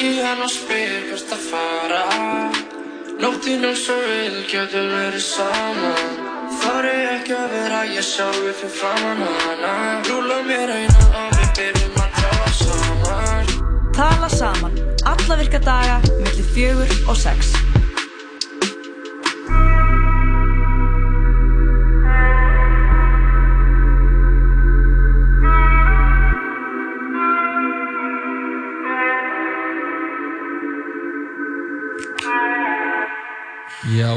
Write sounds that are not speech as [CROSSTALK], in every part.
Ringi hann og spyr hvert að fara. Nóttin er svo vil, getur verið saman Þar er ekki að vera ég sjálfur fyrir framann hana. Rúla mér eina og við byrjum að tala saman. Tala saman, alla virka daga, millir fjögur og sex.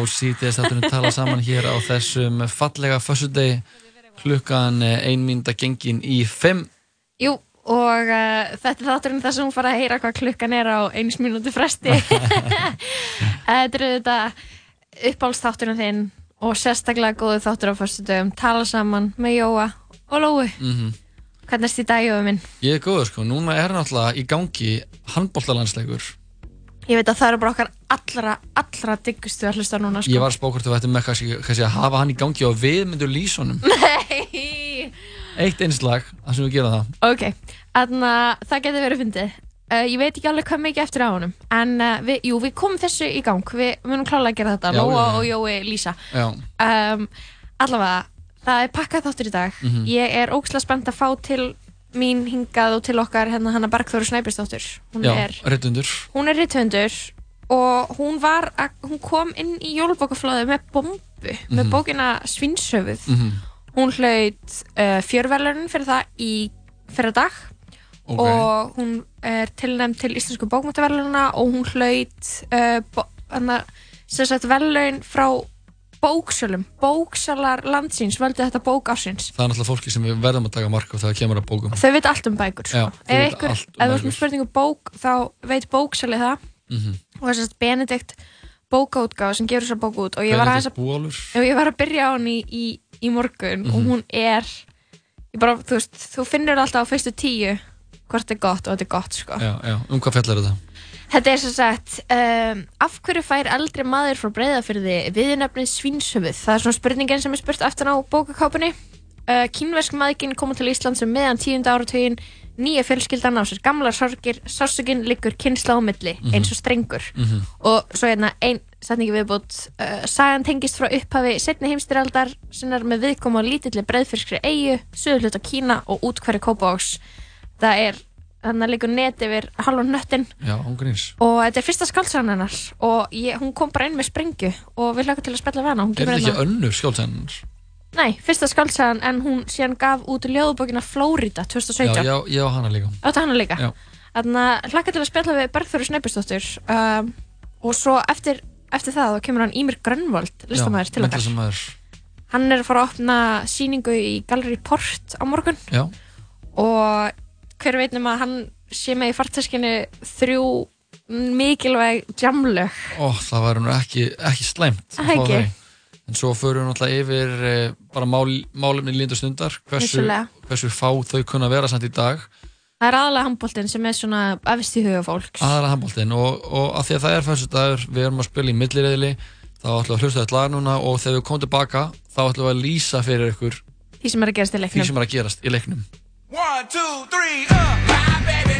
Sítið þátturinn tala saman hér á þessum fallega fössudegi klukkan eh, ein mínúta gengin í fimm Jú, og uh, þetta er þátturinn þar sem hún fara að heyra hvað klukkan er á eins mínúti fresti. [LAUGHS] [LAUGHS] þetta er þetta uppáhaldsþátturinn þinn og sérstaklega góðu þáttur á fyrstu dögum. Tala saman með Jóa og Lói. mm Hvernig erst í dag, Jói minn? Ég er góður sko, núna er náttúrulega í gangi handbóltalandsleikur Ég veit að það eru bara okkar allra, allra diggustu að hlusta núna, sko. Ég var að hvort þú ætti með kannski, kannski að hafa hann í gangi og við myndum lýsa honum [LAUGHS] Nei! Eitt einslag, það sem við gera það Ok, að það getur verið fyndið. Uh, ég veit ekki alveg hvað mikið eftir á honum, en uh, við, jú, við komum þessu í gang. Við munum klálega að gera þetta, Lóa og Jói Lísa. Já, Um, allavega, það er pakkað þáttur í dag. Mhm. Ég er ógslag spennt að fá til mín hingað og til okkar hérna hana Bergþóru Snæbjörnsdóttur. Hún hún er rithöndur og hún var, hún kom inn í jólbókaflóðu með bombu, með Mhm. bókina Svinsöfuð. mm Hún hlaut uh, fjörverlunin fyrir það í fyrir dag Ok, og hún er tilnæmt til Íslensku bókmyndaverlunina og hún hlaut uh, bó, hana, sagt verlun frá bóksölum, bóksalar landsins völdu þetta bók ársins það er náttúrulega fólki sem við verðum að taka mark á þegar kemur að bókum þau veit allt um bækur sko. Já, þau ykkur, allt um ef þú bækur. með spurningu bók þá veit bóksali það mm og þess að Benedikt bókaútgáfa sem gefur þessa bók út og ég var, að, og ég var að byrja á henni í, í, í morgun og Mhm. hún er bara, þú veist, þú finnur alltaf á fyrstu tíu hvort þetta er gott og þetta er gott sko. Já, já, um hvað fjallar þetta? Þetta er sem sagt, um, af hverju fær eldri maður frá breyðafyrði viðnöfnið svínshöfuð? Það er svona spurningin sem er spurt eftir á bókakápunni. Uh, Kínversk maðurkinn kom til Ísland sem meðan tíunda áratugin, nýja fjölskyldan á sér gamlar sorgir, sársökinn liggur kynsla á milli, Mhm. eins og strengur. Mm Og svo hérna ein setningi viðbútt, uh, sagan tengist frá upphafi setni heimstyraldar, sinnar með viðkoma á lítilli breyðfyrskri eigu, söðurhluta Kína og útkværi Kópavóks. Það er, þannig að liggur net yfir halvan nöttin Já, og þetta er fyrsta skálsagan hennar. Og ég, hún kom bara inn með sprengju. Og við hlaka til að spella við hana. Er þetta ekki hérna- önnur skjálfsennur? nei, fyrsta skálsagan en hún síðan gaf út ljóðbókina Flórida Já, 2017 já, ég á hana líka? Líka Já. þannig að hlaka til að spella við Bergþóru Snæbjörnsdóttur um, og svo eftir, eftir það þá kemur hann Ímir Grönvold listamæður til okkar. hann er að fara að opna síningu í Gallery Port á morgun. Já, og hver veit nema að hann sé með í farteskinu þrjú mikilvæg jamlög ó, það væri nú ekki, ekki þau. En svo förum við náttúrulega yfir eh, bara mál, málefni líndu stundar hversu, hversu fá þau kunna vera samt í dag Það er aðalega handbóltinn sem er svona efst í huga fólks. aðra handbóltinn og, og að því að það er fyrstu dagur við erum að spila í millireðli þá ætlum við að hlusta þetta lag núna og þegar við komum tilbaka þá ætlum við að lýsa fyrir ykkur Því sem er að gerast í leiknum. Sem er að gerast í leiknum One, two, three, uh. My baby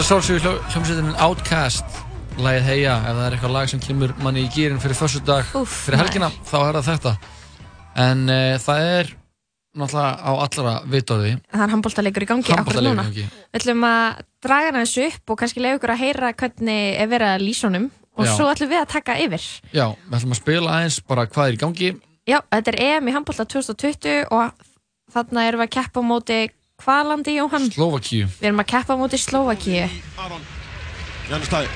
Að sjálfsögðu hljó- hljómsveitinin Outcast lagið Heya, ef það er eitthvað lag sem kemur manni í gýrin fyrir fyrstu dag Úff, fyrir helgina, þá er það þetta en uh, það er náttúrulega á allra vitorði Það er handbóltaleikur í gangi akkurat núna. Við ætlum að draga þessu upp og kannski leiða ykkur að heyra hvernig er verið að lýsa honum og Já. svo ætlum við að taka yfir. Já, við ætlum að spila aðeins bara hvað er í gangi Já, þetta er EM í handbólta 2020 og þarna erum við að keppa móti hvað landi, Jóhann? Slovakíu Við erum að keppa móti Slovakíu. Aron Janus Dæði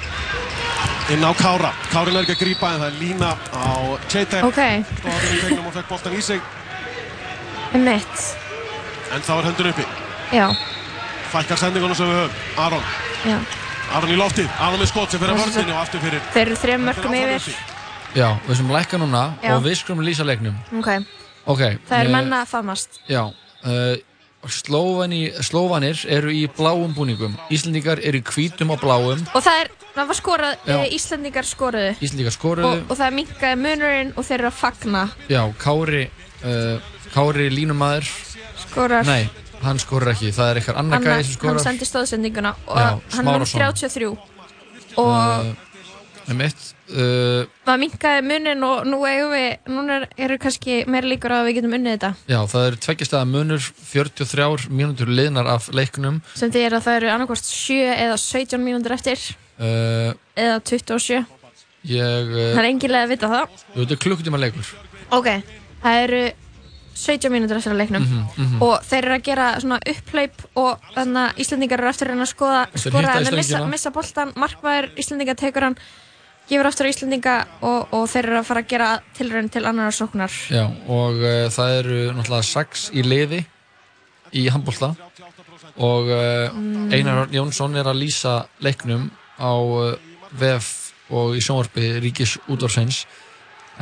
inn á Kára Kárin er ekki að grípa en það er lína á Cheitek Ok, stóðan í tegnum og fekk boltan í sig um mitt. en þá er höndun uppi Já, fækkar sendingunum sem við höfum Aron já. Aron í loftið Aron með skot sem fyrir Það er vörðinni og aftur fyrir Þeir eru þrejum mörgum yfir. Já, við sem lækka núna Já. og við skulum lýsa leiknum Ok, Ok, það er menna að faðmast. Já, uh, Slóvani, Slóvanir eru í bláum búningum Íslendingar eru í hvítum og bláum Og það er, það var skorað, Já. e, Íslandingar skoruðu. Íslendingar Og, skoruðu og það er minkaði munurinn og þeir eru að fagna. Já, Kári uh, Kári línumæður Skorar. Nei, hann skorur ekki, það er eitthvað annar Anna, gæði sem hann skorar sendi stóðsendinguna og Já, hann var Smárasson. 33 og uh, um eitt uh, það minkaði munin og nú eigum við, núna er- eru kannski meira líkur að við getum unnið þetta. Já, það eru tveggjastæða munur 43 mínútur liðnar af leiknum. Sem því er að það eru annarkvort 7 eða 17 mínútur eftir. Uh, eða 27, Ég, það uh, er engilega að vita það. Þetta er klukkutíma leikur. Ok, það eru 17 mínútur eftir að leiknum. Mhm, og þeir eru að gera svona upphlaup og þannig að Íslandingar eru aftur að að skoða skora en þeir missa, missa boltan, markmaður Íslandinga tekur hann gefur aftur á Íslandinga og, og þeir eru að fara að gera tilraun til annar sóknar. Já, og uh, það eru náttúrulega sex í liði í handbólta og uh, Einar Örn Jónsson er að lýsa leiknum á uh, VF og í sjónvarpi Ríkis útvarsveins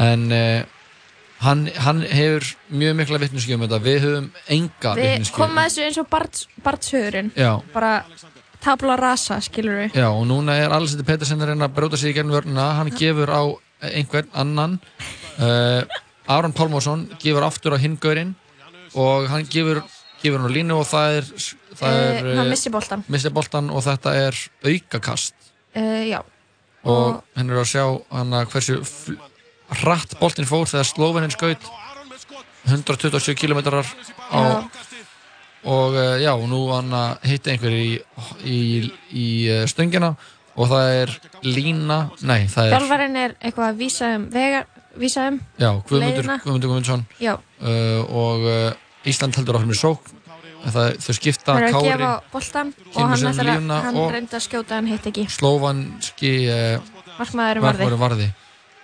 en hann, hann hefur mjög mikla vitneskju um þetta. Við höfum enga við vitneskju komum að þessu eins og Já, bara tabla rasa skilur við Já, og núna er Alessi Petersen að reyna að bróta sig í gegnum vörnina, hann gefur á einhvern annan. Uh, Aron Pálmásson gefur aftur á hingurinn og hann gefur, gefur hann á línu og það er, það er uh, hann missi boltan missi boltan og þetta er aukakast. Uh, já, og hann er að sjá hann að hversu hratt boltin fór þegar Slóvenin skaut. 127 km á já. Og uh, já, nú hann að hitta einhver í, í, í uh, stöngina. Og það er lína, nei, það er þjálfarinn er eitthvað að vísa um vega, vísa um, já, Guðmundur. Guðmundur Guðmundsson. Já, uh, og uh, Ísland heldur áfram í sókn. Það, þau skipta hann er að Kári gefa boltan og hann, línuna hann reyndi að skjóta en hitt ekki. Slóvanski uh, markmaðurinn varði. Varði.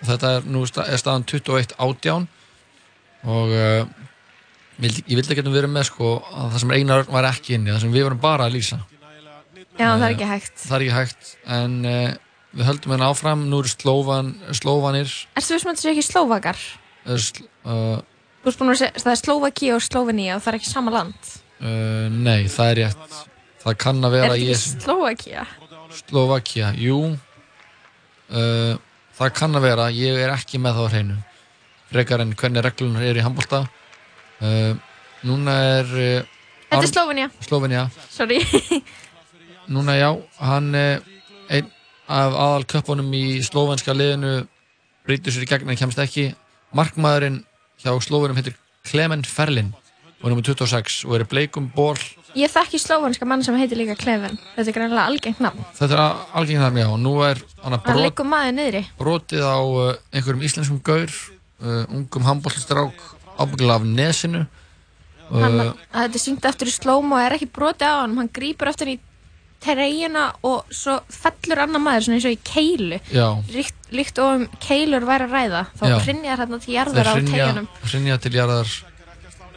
Og þetta er nú er staðan 21 átján. Og vildi, ég vildi ekki að vera með sko að það sem Einar var ekki inni það sem við vorum bara að lýsa. Já, það er ekki hægt. það er ekki hægt en uh, við höldum hérna áfram nú eru slóvan, slóvanir. Erstu við sem að þetta sé ekki slóvakar? uh, sl, uh, Þú veist búin að segja, það er Slovaki og Slovenia og það er ekki sama land. uh, nei það er rétt. Það kann að Er vera þetta ég ekki Slovakia? Slovakia, jú. Það kann að vera ég er ekki með það á hreinu. Frekar en hvernig reglunar eru í handbólta uh, núna er uh, Þetta er Slovenia, Slovenia sorry. [LAUGHS] Núna já, hann uh, einn af aðal köppunum í slovenska liðinu brýtur sér í gegn en kemst ekki. Markmaðurinn hjá slovenum heitir Clement Ferlin. Og er nummer 26 og er bleikum ból Ég þekki slóvanska mann sem heitir líka Kleven. Þetta er greinlega algengt nafn. Þetta er algeng þarna já. Og nú er hann að brot brotið á einhverjum íslenskum gaur uh, ungum handbólstrák ábyggilega af nesinu. Hann, uh, Þetta er syngt eftir í slóm og er ekki broti á hann Hann grípur eftir í treyjuna og svo fellur annar maður svona eins og í keilu. Líkt, líkt og um keilur væri að ræða. Þá Já. hrinja þær hérna til jarðar á teginum hrinja til jarðar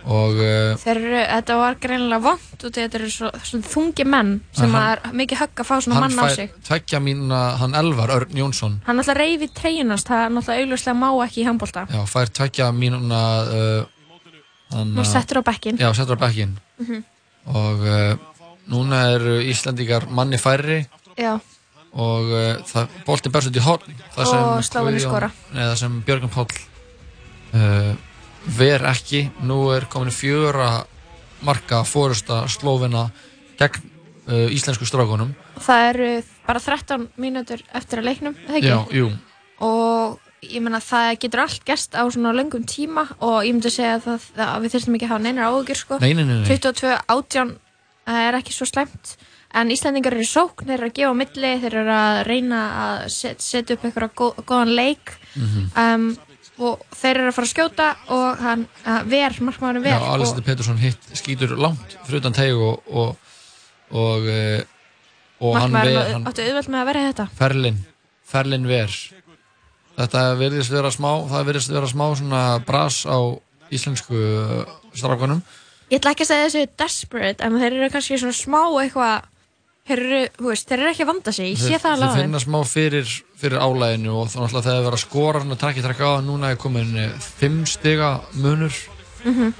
og uh, Þeir eru, þetta var greinilega vond og þetta eru svo, svo þungi menn sem að hann- er mikið högg að fá svona hann mann á fær sig. tveggja mína, hann Elvar Örn Jónsson. Hann alltaf reyfi treyjunast, það er náttúrulega augljóslega má ekki í handbólta Já, fær tveggja mínuna uh, hann, Nú settur á bekkin Já, settur á bekkin Mhm. og uh, núna eru Íslandingar manni færri. Já, og uh, bolti berst út í sem Og Slóvenir Guðjón- skora. Nei, það sem Björgun Páll uh, ver ekki nú er komin fjöra marka fórusta Slóvena gegn uh, íslensku strákunum það eru bara 13 mínútur eftir að leiknum, eða ekki? Já, jú, og ég meina það getur allt gerst á svona löngum tíma og ég myndi segja að, það, að við þurftum ekki að hafa neinar áhugjur sko. nei, nei, nei, nei. 22 átján er ekki svo slæmt en Íslandingar eru sókn, þeir eru að gefa milli þeir eru að reyna að set, setja upp eitthvað góð, góðan leik Mhm. um, og þeir eru að fara að skjóta og hann ver, markmaðurinn ver Já, Alessandur Pettersson hitt skýtur langt fyrir utan teg og og, og, uh, og hann ver áttu auðvelt með að vera þetta. Ferlin, Ferlin ver. Þetta virðist vera smá það virðist vera smá svona bras á íslensku uh, strákunum. Ég ætla ekki að segja þessu desperate en þeir eru kannski svona smá eitthvað þeir eru, veist, þeir eru ekki að vanda sig ég sé það alveg þeir finna smá fyrir, fyrir álæðinu og náttúrulega þegar það er að skora hann og trakki trakka á núna er komin eh, fimm stiga munur Mhm.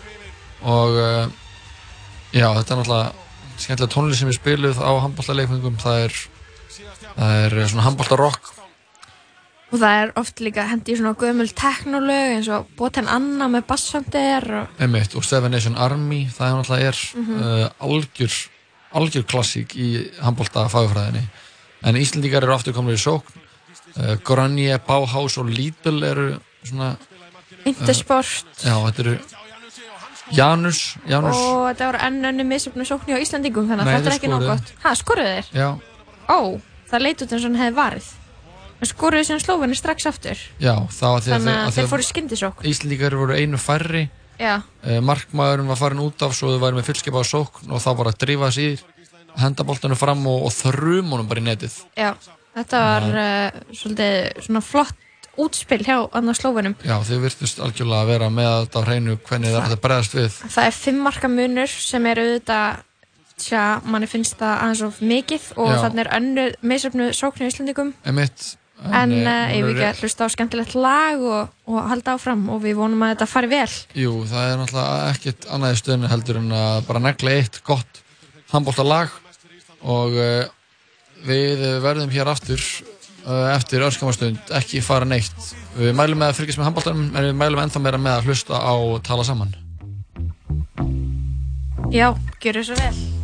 og uh, já, þetta er náttúrulega skemmtilega tónlist sem er spiluð á handbóltaleikningum það er það er eh, svona handbóltarokk og það er oft líka hendi í svona gömul teknolög eins og Botan Anna með bassandir og og Seven Nation Army það er náttúrulega er Mhm. uh, algjör algjör klassík í handbólta fagfræðinni. En Íslendingar eru aftur komin í sókn. Uh, Granje, Bauhaus og Lidl eru svona Intersport. já, þetta eru Janus, Janus. Og þetta voru enn önni misöfnu sókni á Íslandingum þannig að þetta er þeir ekki gott. Ha, skoruðu þeir? já, ó, það leit út eins og hann hefði varð en skoruðu síðan slófinni strax aftur. Já, það var því þannig að þeir að fóru skyndisókn. Íslendingar voru einu færri uh, markmaðurinn var farin út af svo þau væri með fullskipaða sókn og þá bara að drífa sér henda boltanum fram og, og þrum honum bara í netið. Já, þetta var uh, svolítið svona flott útspil hjá annars slófinum já, þau virtust algjörlega að vera með þetta á hreinu hvernig það er að bregðast við. Það er fimm marka munur sem er auðvitað tja, manni finnst það aðeins of mikið og Já. þannig er önnur misöfnu sókn í Íslandingum Emitt, en eh, ef við ekki að hlusta á skemmtilegt lag og, og halda áfram og við vonum að þetta fari vel. Jú, það er náttúrulega ekkert annað í stöðinu heldur en að bara negla eitt gott handbóltalag og uh, við verðum hér aftur uh, eftir örskamastund ekki fara neitt. Við mælum með að fylgjast með handbóltanum en við mælum ennþá meira með að hlusta á tala saman. Já, gjör svo vel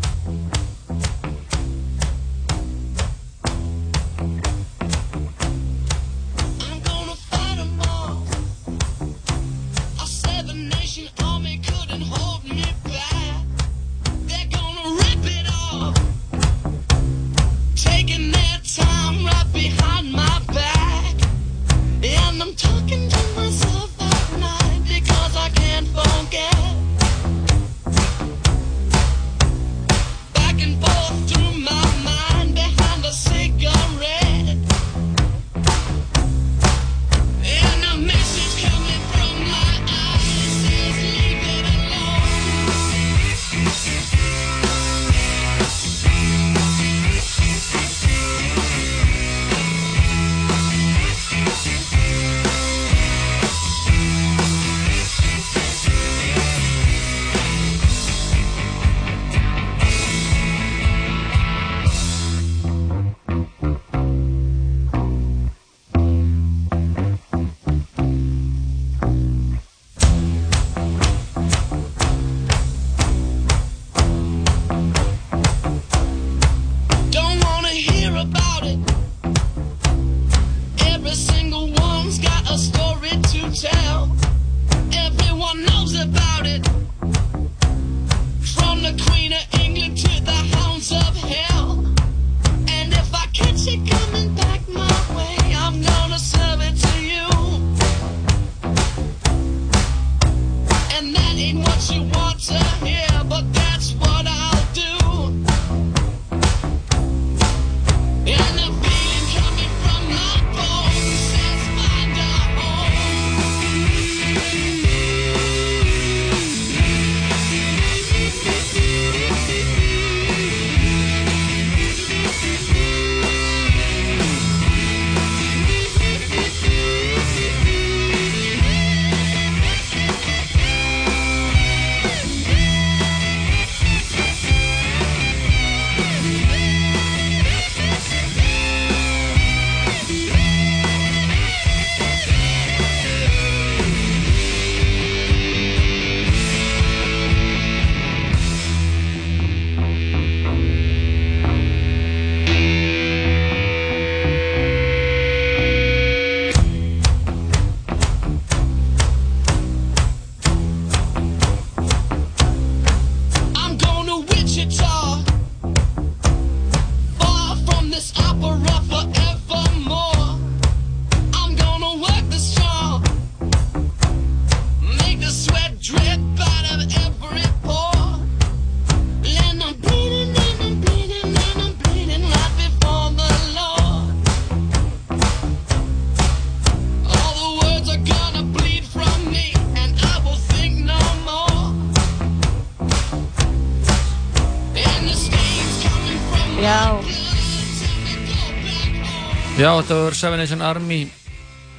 þetta var Seven Nation Army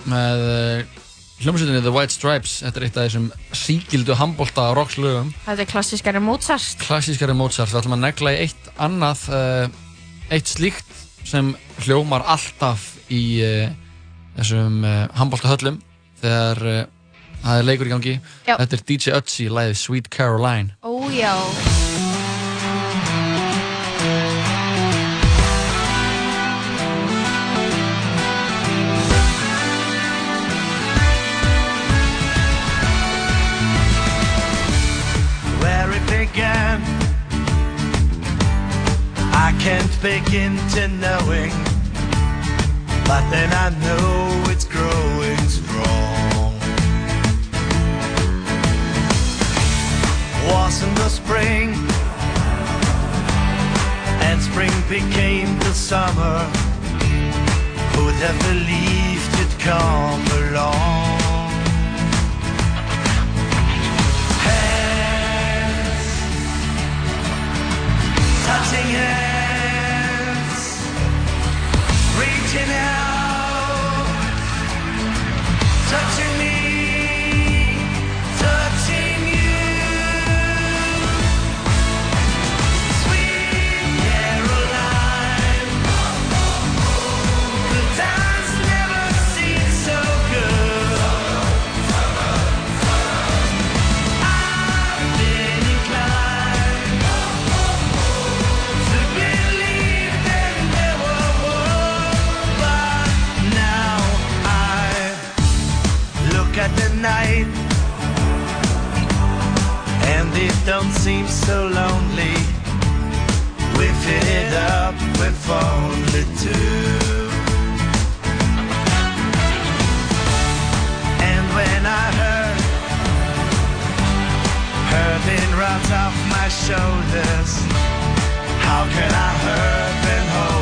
með uh, hljómsveitinni The White Stripes. Þetta er eitt af þessum síkildu handbólta rockslögum. Þetta er klassískari Mozart. Klassískari Mozart. Við ætlum að negla í eitt annað, uh, eitt slíkt sem hljómar alltaf í uh, þessum uh, handbóltahöllum þegar það er leikur í gangi. Já. Þetta er DJ Ötzi, læðið Sweet Caroline. Ó can't begin to knowing, but then I know it's growing strong. Wasn't the spring, and spring became the summer. Who'd have believed it'd come along? Touching hands, reaching out, don't seem so lonely. We fit it up with only two. And when I heard her being rubbed off my shoulders, how can I hurt when holding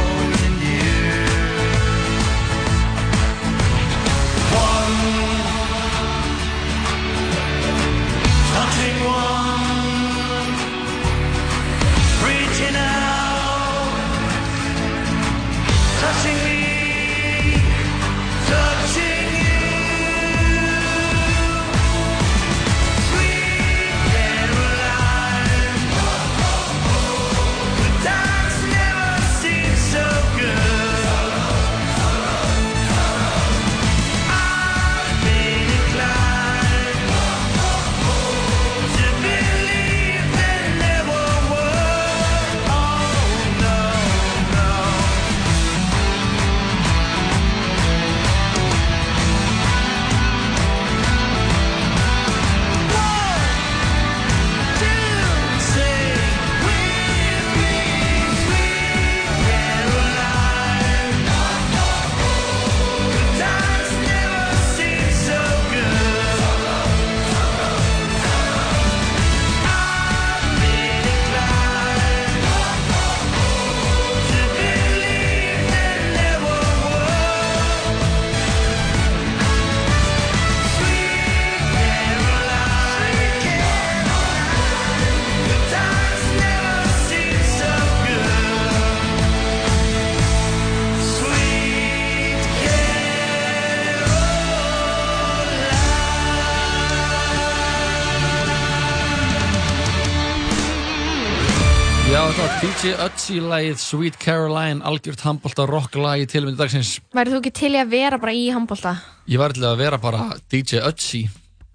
DJ Ötzi lægið Sweet Caroline, algjört handbólta rock lagi til myndi dagsins. Væri þú ekki til í að vera bara í handbólta? Ég var til að vera bara DJ Ötzi,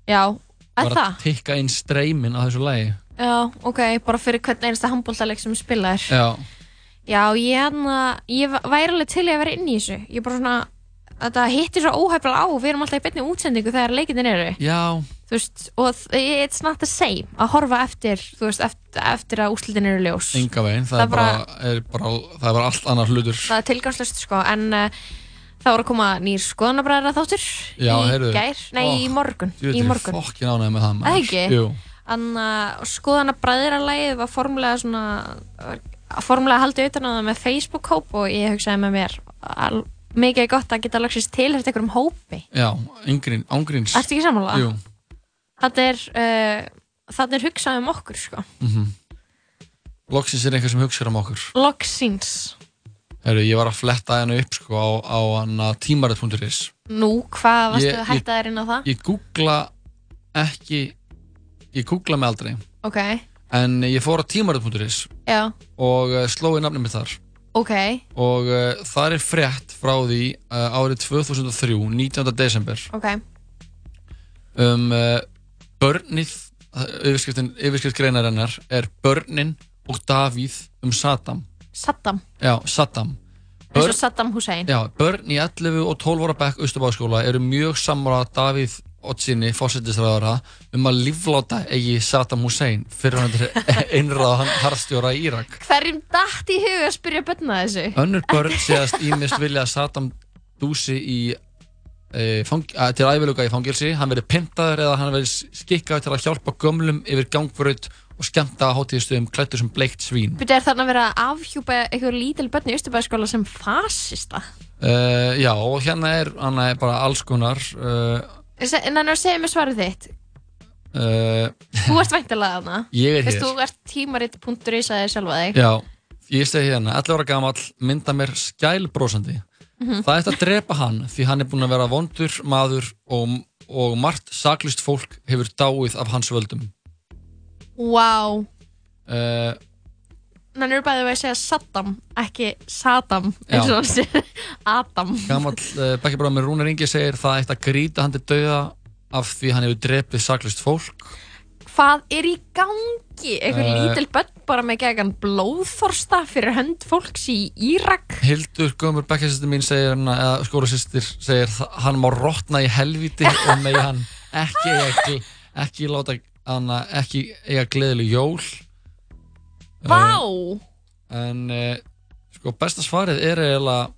Já, er var það? að tikka inn streymin á þessu lagi. Já, ok, bara fyrir hvern einasta handbóltaleg sem spilaðir. Já, Já, ég, hana, ég væri alveg til í að vera inn í þessu. Ég bara svona, þetta hittir svo óhæfla á, við erum alltaf í beinni útsendingu þegar leikindin eru. já, Þú veist, og it's not the same að horfa eftir, þú veist, eftir, eftir að úslitin eru ljós. enga veginn, það, Það er bara, er bara, það er bara allt annar hlutur. Það er tilgangslust, sko, en uh, það voru að koma nýr skoðanabræðra þáttur Já, í heyrðu. gær, nei, Ó, í morgun, Þú í veit, morgun. ég er fokkin ánægð með það, maður. Það ekki? Jú, Þannig að skoðanabræðralægið var formulega svona, formulega haldið utan á það með Facebook-hóp og ég hugsaði með mér mikið gott að geta lagsist til eftir einhverjum hópi. já, ángrín, ángríns. Ertu ekki sammála? Jú, Þetta er, uh, er hugsað um okkur, sko. loksins er eitthvað sem hugsaður um okkur. Loksins. Heru, ég var að fletta henni upp sko, á, á hana tímarit.is Nú, hvað varstu að hætta þér inn á það? Ég googla ekki Ég googla mig aldrei Ok, En ég fór á tímarit.is já, og uh, slói nafnum mitt þar ok og uh, þar er frétt frá því uh, árið 2003, 19. desember Ok, um uh, börnið yfirskriftin, yfirskrift greinarinnar er börnin og Davíð um Saddam. Saddam. Já, Saddam. Eins og Saddam Hussein. Já, börn í 11 og 12 ára bekk Östubáðskóla eru mjög sammála Davíð Otsinni, fósættisræðara um að lífláta eigi Saddam Hussein fyrir hann [LAUGHS] einráða harðstjóra í Írak. Hverjum datt í huga að spyrja börna þessu? Önnur börn séðast ímist vilja Saddam dúsi í til æfiluga í fangilsi hann verið pyntaður eða hann verið skikkaður til að hjálpa gömlum yfir gangbröð og skemmta á hátíðistöðum klættur sem bleikt svín. Byrja er þarna að vera að afhjúpa einhver lítil börn í Östubæðaskóla sem fasista? Uh, Já, og hérna er, hann er bara alls konar uh, En þannig að segja mér svarið þitt. uh, Þú ert væntilega þarna. [LAUGHS] Ég er hér. þú ert tímarit.is að þér sjálfa þig. Já, ég stegi hérna, 11 ára gamall mynda mér skælbrósandi Mhm. Það ætti að drepa hann því hann er búinn að vera vondur maður og, og margt saklust fólk hefur dáið af hans völdum Wow uh, Þannig er bæðið að segja Saddam, ekki Saddam eins og hann sé Adam Gamall uh, bekkjabráð með Rúnar Ingi segir það ætti að grýta hann til dauða af því hann hefur drepið saklust fólk Hvað er í gangi? Einhver Eh. lítil börn bara með gegan blóðþorsta fyrir hönd fólks í Írak. Hildur Gömur bekkjasistir mín segir hérna, eða skólasistir segir hann má rotna í helviti og megi hann ekki ekki, ekki láta hann ekki eiga gleðileg jól. Vá! En uh, sko besta svarið er eiginlega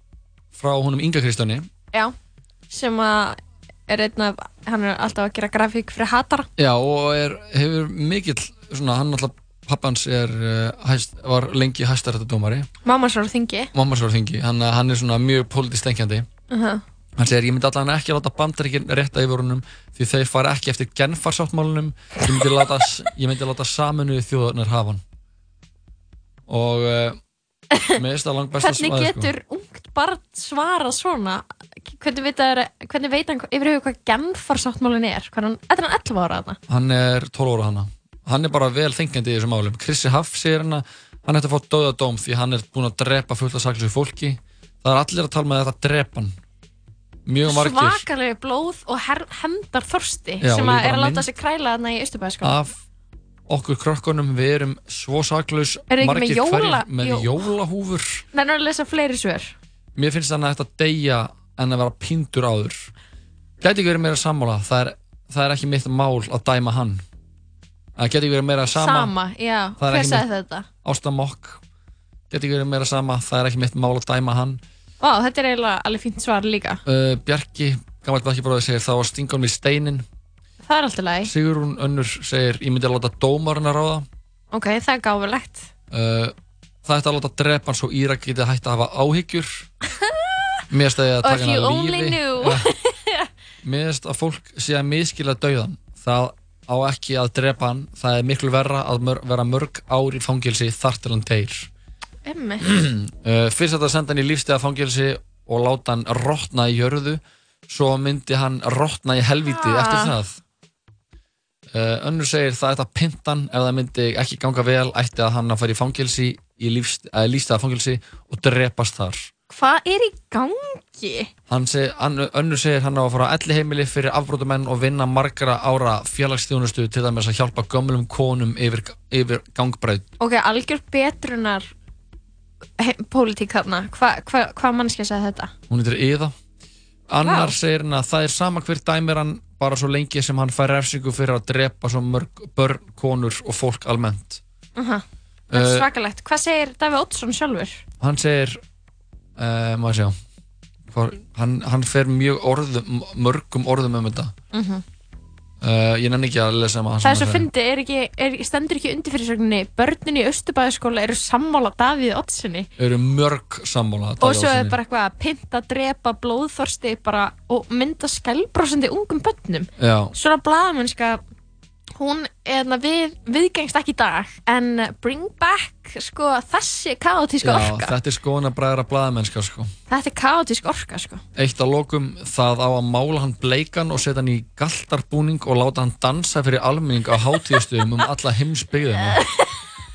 frá honum Inga Kristjáni Já, sem að er einn af, hann er alltaf að gera grafík fyrir hatara. Já og er, hefur mikill svona, hann alltaf pappans er, uh, hæst, var lengi hæstarættadómari Mamma svo á þingi. Mamma svo þingi, hann, hann er svona mjög pólitískt tengjandi uh -huh. hann segir ég myndi allan ekki láta bandaríkin rétta yfir honum því þeir fara ekki eftir genfarsáttmálunum ég myndi láta, láta saminu þjóðarnar hafa hann. Og uh, með þess að langt besta Hvernig svæði, getur ungt barn svarað svona? Hvernig veit, að, hvernig veit hann yfir hvað genfarsáttmálin er? Hvað er hann, þetta er hann 11 ára þarna? Hann er 12 ára hana hann er bara vel þengjandi í þessum málum. Krissi Haff segir hann að hann ætti að fá döðadóm því hann er búinn að drepa fullt að saklu fólki. Það er allir að tala með þetta drepan mjög margir. Svakalegu blóð og hendar þorsti Já, sem að er að láta sig kræla þarna í Östubæðaskóla af okkur krökkunum. Við erum svo saklaus Eru ekki með margir jóla- hverjir með jó- jólahúfur. Það er að lesa fleiri svör. Mér finnst þannig að þetta deyja en að vera píndur áður. Gæti ekki verið meira sammála. Það er, það er ekki mitt mál að dæma hann það ekki verið meira sama, Sama, já, er hver sagði þetta? Ásta Mokk. Geti ekki verið meira sama það er ekki mitt mál að dæma hann. Vá, þetta er eiginlega alveg fínt svar líka. Uh, Bjarki, gammalt bekkjabróði segir það var stingan við steinin Það er alltaf læg Sigrún Önnur segir ég myndi að láta dómarinn að ráða. Ok, það er gáfulegt. Uh, það ætti að láta drepa hann svo Írak geti hægt að hafa áhyggjur. [LAUGHS] Mér stæði að taka hann að lífi. mér stæði að fólk sé að miskila dauðan það á ekki að drepa hann. Það er miklu verra að mör, vera mörg ár í fangilsi þar til hann deyr. Emmi [CLEARS THROAT] uh, fyrst þetta að senda hann í lífstega fangilsi og láta hann rotna í jörðu. Svo myndi hann rotna í helvíti Ah. eftir það. Uh, önnur segir það að pynta hann ef það myndi ekki ganga vel ætti að hann að fara í fangilsi í lífst, lífstega fangilsi og drepast þar Hvað er í gangi? hann seg, hann, önnur segir hann á að fara á elli heimili fyrir afbrótumenn og vinna margra ára félagsstjónustu til dæmis að hjálpa gömlum konum yfir, yfir gangbræð Ok, algjör betrunar pólitík þarna Hva- hva- Hvað mannskja sagði þetta? hún heitir Iða annar Vá. segir hann að það er sama hver dæmir hann bara svo lengi sem hann fær refsingu fyrir að drepa svo mörg börn, konur og fólk almennt Uh -huh. Það er Uh, svakalegt Hvað segir Davíð Oddsson sjálfur? hann segir uh, maður sjá? Hvar, hann, hann fer mjög orðum mörgum orðum um þetta. Uh uh, ég nenni ekki að lesa um Það er svo fyndi, er ekki, er, stendur ekki undir fyrir sögninni Börnin í Östubæðaskóla eru sammála Davíð Oddssoni eru mörg sammála Og svo er bara eitthvað að pynta, drepa, blóðþorsti bara, og mynda skælbrósandi ungum börnum. Já, Svona blaðamennska hún eðna, við, viðgengst ekki í dag en bring back sko, þessi kaotíska Já, orka þetta er skoðan að bræðra blaðamennska sko. þetta er kaotísk orka sko. Eitt á lokum það á að mála hann bleikan og setja hann í galtarbúning og láta hann dansa fyrir almenning á hátíðastöðum um alla heimsbyggðina.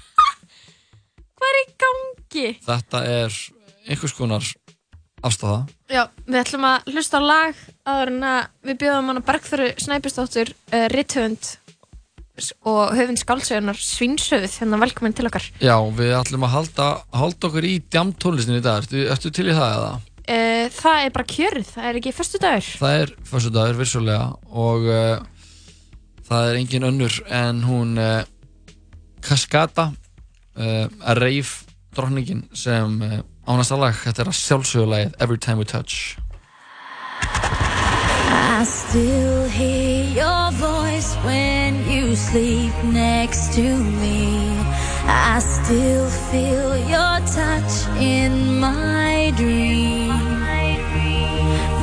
[LAUGHS] hvað er í gangi? Þetta er einhvers konar afstæða. Já, við ætlum að hlusta á lag að við bjóðum hana Bergþóru Snæbjörnsdóttur uh, rithöfund og höfund skálsögunar Svínsöfuð, hérna velkomin til okkar Já, við ætlum að halda, halda okkur í djamtólistinu í dag. Ertu, ertu til í það eða? uh, Það er bara kjörð, það er ekki förstu dagur Það er fyrstu dagur, vissulega, og uh, það er engin önnur en hún uh, Cascada, uh, að reif dronningin sem ánasta lag, þetta er að sjálfsögulagið Every Time We Touch. I still hear your voice when you sleep next to me. I still feel your touch in my dream.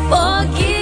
Forgive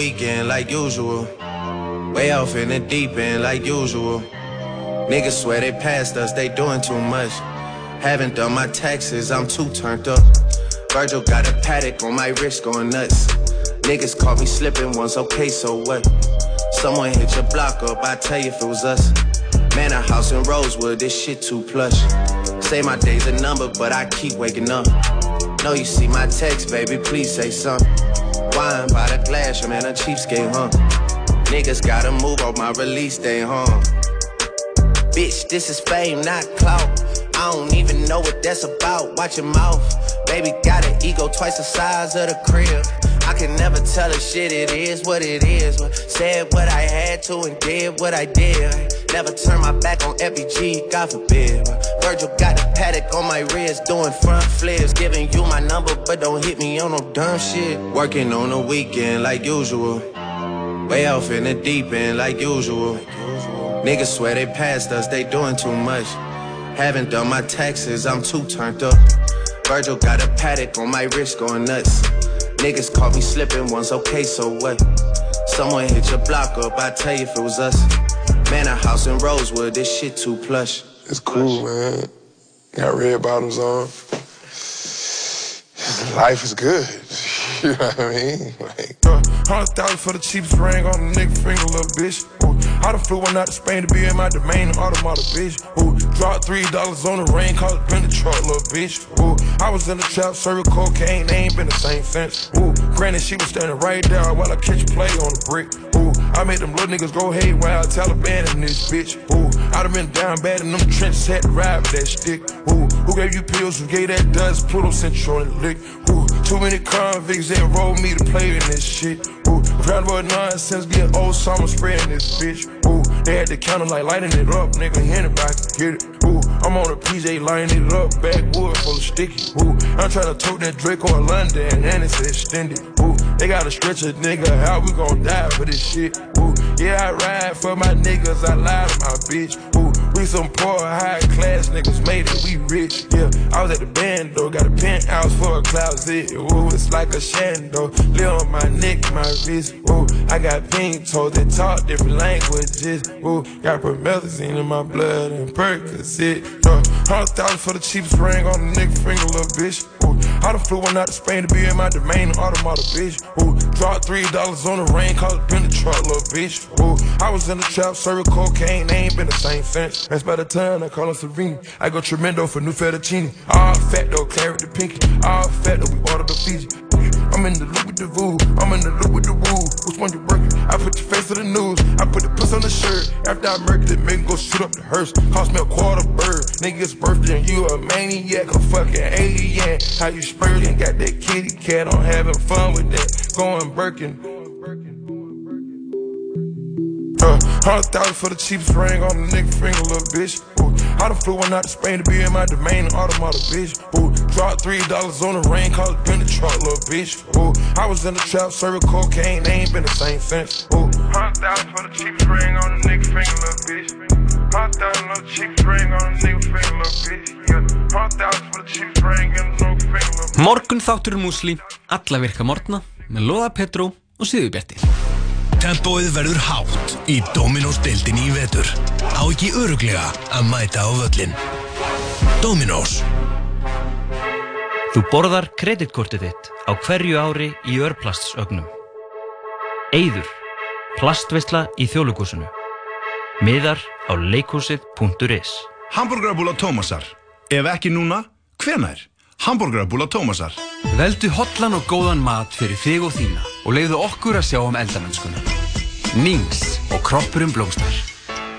weekend like usual. Way off in the deep end like usual. Niggas swear they passed us, they doing too much. Haven't done my taxes, I'm too turned up. Virgil got a paddock on my wrist going nuts. Niggas caught me slipping once, okay, so what? Someone hit your block up, I tell you if it was us. Man, a house in Rosewood, this shit too plush. Say my day's a number, but I keep waking up. Know you see my text, baby, please say something. Wine by the glass, man, a cheapskate, huh? Niggas gotta move off my release day, huh? Bitch, this is fame, not clout. I don't even know what that's about. Watch your mouth. Baby got an ego twice the size of the crib. I can never tell a shit, it is what it is. Said what I had to and did what I did. Never turn my back on FBG, God forbid. Virgil got the paddock on my wrist, doing front flips. Giving you my number, but don't hit me on no dumb shit. Working on the weekend like usual. Way off in the deep end like usual. Niggas swear they passed us, they doing too much. Haven't done my taxes, I'm too turned up. Virgil got a paddock on my wrist going nuts. Niggas caught me slipping once, okay, so what? Someone hit your block up, I tell you if it was us. Man, a house in Rosewood, this shit too plush. It's cool, man. Got red bottoms on. Life is good. [LAUGHS] You know what I mean? Like, Hundred thousand for the cheapest ring on the nigga finger, little bitch. Ooh, I done flew one out to Spain to be in my domain, automata, bitch. Ooh, dropped three dollars on the ring, called it been the truck, little bitch. Ooh, I was in the trap, serving cocaine, they ain't been the same since. Ooh, granted she was standing right there while I catch play on the brick. Ooh, I made them little niggas go haywire, Taliban in this bitch. Ooh, I done been down bad in them trenches, had to ride with that stick. Ooh, who gave you pills? Who gave that dust? Pluto Central and lick. Ooh, too many convicts that rolled me to play in this shit. Ooh, round about nonsense, getting old summer spreading this bitch. Ooh, they had the counter like lighting it up, nigga. Anybody get it. Ooh, I'm on a PJ lighting it up, backwood full of sticky. Ooh, I'm trying to tote that Draco in London, and it's extended. Ooh, they gotta stretch a nigga out, we gon' die for this shit. Ooh, yeah, I ride for my niggas, I lie to my bitch. Ooh, we some poor, high class niggas made it, we rich. Yeah, I was at the band though, got a penthouse for a closet. Ooh, it's like a shando, live on my neck, my wrist. Ooh, I got pink toes that talk different languages. Ooh, got promethazine in my blood and Percocet. Uh, hundred thousand for the cheapest ring on the nigga finger, little bitch. Ooh, I done flew one out to Spain to be in my domain, automata, bitch. Ooh, dropped three dollars on the ring, called it been the truck, little bitch. Ooh, I was in the trap, serving cocaine, they ain't been the same since. That's by the time I call her Serene. I go tremendo for new fettuccine. All fat though, claret the pinky. All fat though, we order the Fiji. I'm in the loop with the voo, I'm in the loop with the woo. Which one you working? I put your face to the news, I put the puss on the shirt. After I murdered it, make go shoot up the hearse. Cost me a quarter bird. Nigga's birthday you a maniac, a fucking alien. How you spurting? Got that kitty cat, I'm having fun with that. Going Birkin. Uh, hundred thousand for the cheapest ring on the nigga finger, little bitch. Ooh, I done flew one out to Spain to be in my domain, automata, bitch. Ooh, dropped three dollars on the ring, called it been the truck, little bitch. Ooh, I was in the trap, serving cocaine, they ain't been the same since. Ooh, hundred thousand for the cheapest ring on the nigga finger, little bitch. Hundred thousand for the cheapest ring on the nigga finger, little bitch. Yeah, hundred thousand for the cheapest ring on the nigga finger, little bitch. Morgun þáttur músli, alla virka morgna með Lóða Petró og Sigurbjarti. Tempóið verður hátt í Dominos deildinni í vetur. Á ekki öruglega að mæta á völlin. Dominos. Þú borðar kreditkortið þitt á hverju ári í örplastsögnum. Eyður. Plastveisla í þjóðlugúsinu. Miðar á leikhúsið.is Hamburgerabúla Tómasar. Ef ekki núna, hvenær? Hamburgerabúla Tómasar. Veldu hotlan og góðan mat fyrir þig og þína og leiðu okkur að sjá um eldamennskuna. Nings og kroppurum blómstar.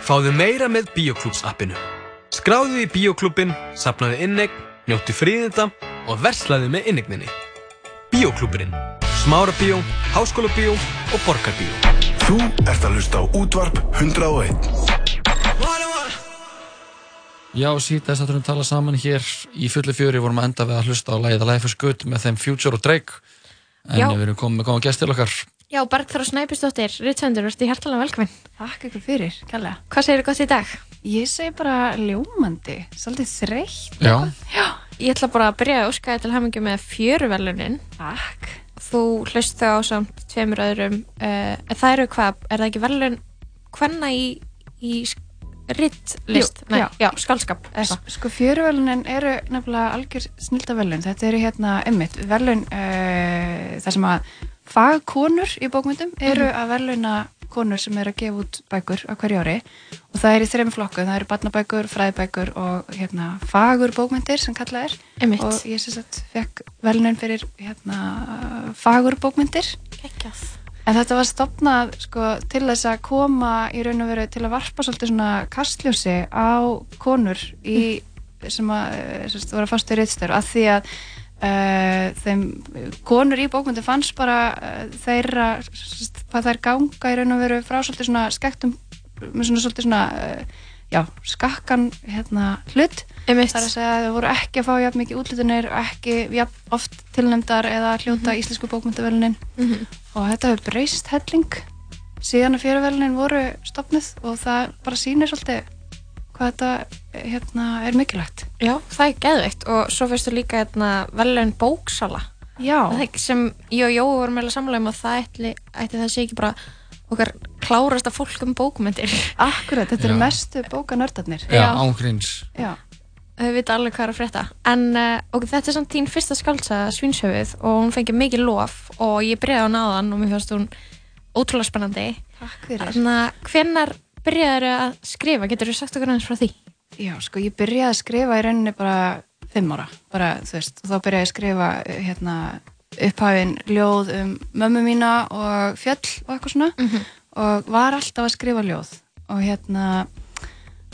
Fáðu meira með Bíoklúps appinu. Skráðu í Bíoklúbin, sapnaðu innegn, njóttu fríðinda og verslaðu með innegninni. Bíoklúburinn. Smára bíó, háskóla bíó og borgarbíó. Þú ert að hlusta á útvarp 101. Já, síðan þess að að tala saman hér í fullu fjöri vorum að enda við að hlusta á lagið Life is Good með þeim Future og Drake en Já. við erum komið með góða gestir okkar Já, Bergþóra Snæpisdóttir, Ritsendur, verður hjartalega velkomin. Takk ykkur fyrir, kærlega. Hvað segir gott í dag? Ég segi bara ljómandi, svolítið þreytt. Já. Já. Ég ætla bara að byrja að óska til hamingju með fjöruvelunin. Takk. Þú hlust þau á samt tveimur öðrum. Uh, það eru hvað, er það ekki velun hvenna í, í rittlist? Jú, já. já, skálskap. eitthvað. Sko fjöruvelunin eru nefnilega algjör snildavelun. Þetta eru hérna emmitt velun uh, þar sem að fagkonur í bókmyndum eru Mhm. að veluna konur sem eru að gefa út bækur á hverju ári og það er í þreim flokku, það eru barnabækur, fræðibækur og hérna fagur bókmyndir sem kallað er Einmitt. og ég sem sagt fekk velunin fyrir hérna fagur bókmyndir Geggjað. En þetta var stopnað sko, til þess að koma í raun og veru til að varpa svolítið svona kastljósi á konur í, sem að, eh, sagt, voru að fasta í rittstör að því að uh, þeim konur í bókmyndi fannst bara uh, þeirra sagt, hvað þær ganga í raun og veru frá svolítið svona skektum með svona svolítið svona uh, já, skakkan hérna hlut. Einmitt. þar að segja að þau voru ekki að fá jafn mikið útlutunir ekki jafn oft tilnefndar eða hljóta íslensku bókmyndavelunin Mhm. og þetta hefur breyst helling. Síðan að fjöruvelunin voru stopnuð og það bara sýnir svolítið hvað þetta hérna, er mikilvægt. Já, það er geðveikt. Og svo fyrstu líka hérna, velun bóksala. Já. Sem ég og Jói vorum meðlega samlega um að það ætli, ætli það sé ekki bara okkar klárasta fólk um bókmyndir Akkurat, þetta eru mestu bókanördarnir Já, ángríns. Já. Þau vita alveg hvað er að frétta En uh, og þetta er samt þín fyrsta skáltsaga Svínshöfuð og hún fengið mikið lof og ég byrjaði á náðan og mér fannst hún ótrúlega spennandi Takk fyrir Þannig að hvenær byrjaði að skrifa? Getur þú sagt okkur aðeins frá því? Já, sko, ég byrjaði að skrifa í rauninni bara fimm ára, bara, þú veist, og þá byrjaði ég að skrifa eh, hérna, upphafin ljóð um mömmu mína og fjöll og eitthvað svona. Og var alltaf að skrifa ljóð. Og hérna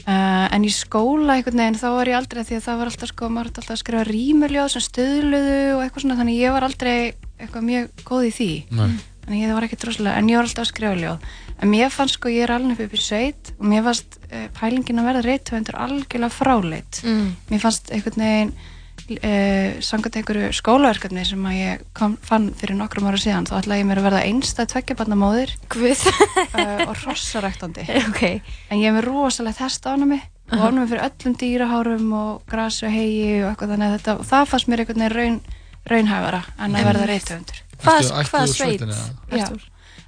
uh, en í skóla einhvern veginn þá var ég aldrei því að það var alltaf sko, maður alltaf að skrifa rímuljóð sem stöðluðu og eitthvað svona þannig ég var aldrei eitthvað mjög góð í því. Nei. þannig ég var ekki droslega, en ég var alltaf að skrifa ljóð. En mér fannst sko, ég er alveg upp í sveit og mér fannst uh, pælingin að verða reythöfundur algjörlega fráleit Mm. mér fannst einhvern veginn uh, sangat einhverju skólaverkefni sem að ég kom, fann fyrir nokkrum ára síðan þá ætlaði ég mér að verða einstæð tveggjabarnamóðir [LAUGHS] Guð uh, og hrossaræktandi [LAUGHS] okay. en ég hef með rosalegt hest ánami og ánami fyrir öllum dýrahárum og gras og hegi og eitthvað þannig þetta og það fannst mér einhvern veginn raun, raunhæfara en að verða Einmitt. reythöfundur Hvað- hvað sveit? Já?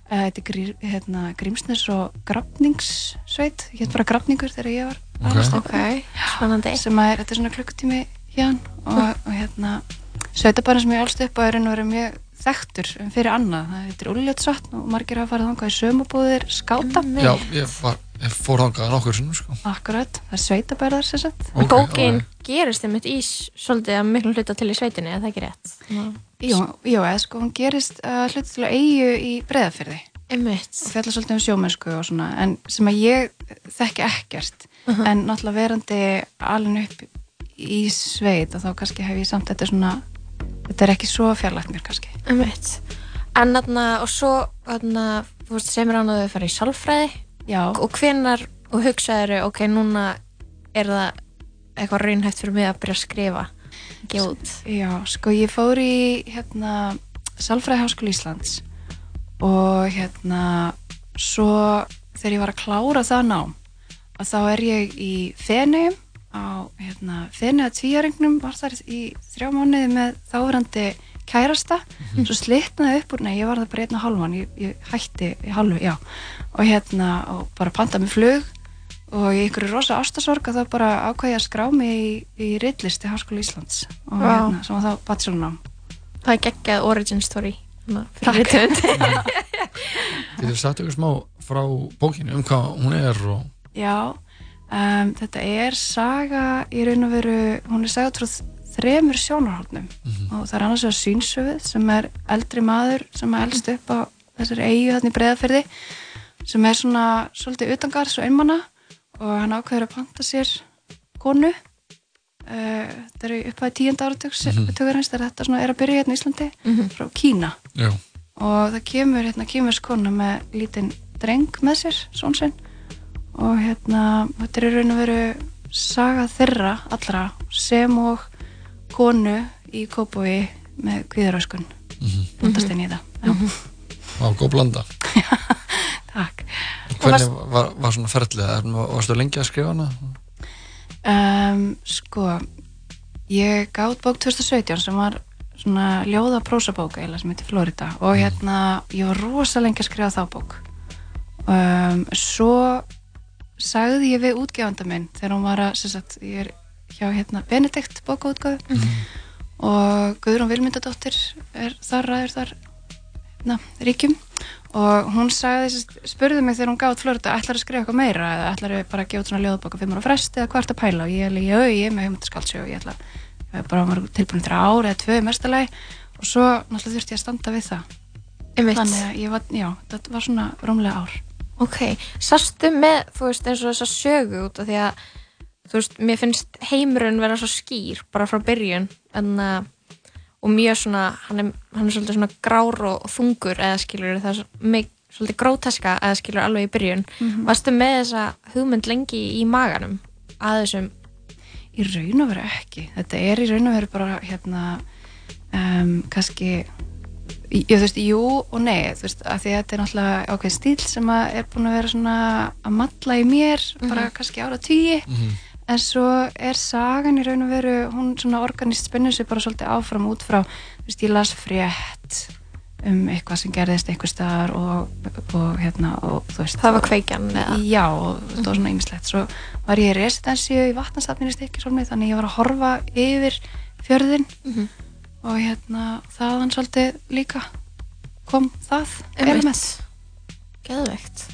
Uh, þetta er grí, hérna, Grímsnes og Grafningssveit ég heit bara Grafningur þegar ég var Ok. alast upp. Ok, spennandi sem að er, þetta er svona klukkutími hérna og, og hérna sveitabærin sem ég álst upp á er einu verið mjög þekktur um fyrir annað, það heitir Úljótsvatn og margir hafa farið þangað í sömubúðir skáta Já, ég, var, ég fór þangað nokkur sinnum, sko. Akkurat, það er sveitabærar sem sagt Ok, Bókin gerist þeim í svolítið að miklu hluta til í sveitinni, er það ekki rétt? Jú, jú eða sko, hún gerist uh, hluti til að eigu í breðafyrði Einmitt. og fjalla svolítið um sjómennsku og svona en sem að ég þekki ekkert Mhm. en náttúrulega verandi alveg upp í sveit og þá kannski hef ég samt þetta svona þetta er ekki svo fjarlægt mér kannski. En þarna, og svo, þarna, þú veist, semur án að þau fara í sálfræði. Já. Og hvenar, og hugsaður, ok, núna er það eitthvað raunhæft fyrir mig að byrja að skrifa. Út. Já, sko ég fór í hérna Salfræði Háskóli Íslands og hérna svo þegar ég var að klára það nám að þá er ég í Feneyjum á hérna Feneyja tvíjaringnum var þar í þrjá mánuði með þáverandi kærasta svo slitnaði upp úr, nei ég var það bara einn og hálfan ég, ég hætti í hálfu, já og hérna, og bara pantaði mig flug og í einhverju rosa ástasorg að þá bara ákvæði að skrá mig í, í rittlisti Háskóli Íslands og Vá. hérna, sem var þá bachelornám Það er geggjað origin story. Takk. Getur þú sagt ykkur smá frá bókinu um hvað hún er og... Já, um, þetta er saga í raun og veru, hún er saga trúð þremur sjónarhóttnum og það er annars vegar Sýnsöfið sem er eldri maður sem er elst upp á þessari eigu þarna í breyðaferði sem er svona svolítið utangarðs og einmanna og hann ákveður að panta sér konu. Uh, þetta er upp að tíunda áratugs Mhm. þegar þetta svona er að byrja hérna í Íslandi frá Kína. Já. og það kemur hérna kýmursk kona með lítinn dreng með sér, són sinn og hérna þetta er í raun og veru saga þeirra allra sem og konu í Kópói með kvíðaröskun Mhm. búndast inn í það Já. Vá, góð blanda. [LAUGHS] Takk. Hvernig var, var svona ferlið? Er- Varstu lengi að skrifa hana? Um, sko, ég gátt bók 2017 sem var svona ljóða prósabók eiginlega sem heitir Florida og hérna ég var rosa lengi að skrifa þá bók um, svo sagði ég við útgefanda minn þegar hún var að, sagt, ég er hjá hérna Benedikt bókaútgáfu. Og Guðrún Vilmyndadóttir er þar ræður þar hérna, ríkjum. Og hún sagði, sagt, spurði mig þegar hún gátt Florida ætlar að skrifa eitthvað meira eða ætlar bara að gefa út svona ljóðbóka fimm ára fresti eða hvart að pæla? Og ég er líka, ég er með hugmyndaskaldsjó og ég ætla ég bara að vera tilbúin til ára eða tvö mestalagi og svo náttúrulega þurfti ég að standa við það. Þannig að ég var, já, þetta var svona rúmlega ár Ok, sastu með, þú veist, eins og þessa sögu út af því að, þú veist, mér finnst heimurinn vera svo skýr bara frá byrjun en, uh, og mjög svona, hann er, hann er svolítið svona grár og, þungur eða skilur það er mig, svolítið gróteska eða skilur alveg í byrjun. Mhm. Varstu með þessa hugmynd lengi í maganum að þessum? í raun og veru ekki þetta er í raun og veru bara hérna um, kannski ég, þú veist, jú og nei þú veist, að því að þetta er náttúrulega ákveðin stíl sem að er búin að vera svona að matla í mér, bara Mhm. kannski ára tíi en svo er sagan í raun og veru, hún svona organist spennur sig bara svolítið áfram út frá þú veist, ég las frétt um eitthvað sem gerðist einhver staðar og, og hérna og þú veist Það var kveikjan, eða? já, og það var svona ýmislegt svo var ég í residensíu í vatnansafninu stikkisólmi þannig ég var að horfa yfir fjörðin Mhm. Og hérna þaðan svolítið líka. Kom það? Element Geðveikt.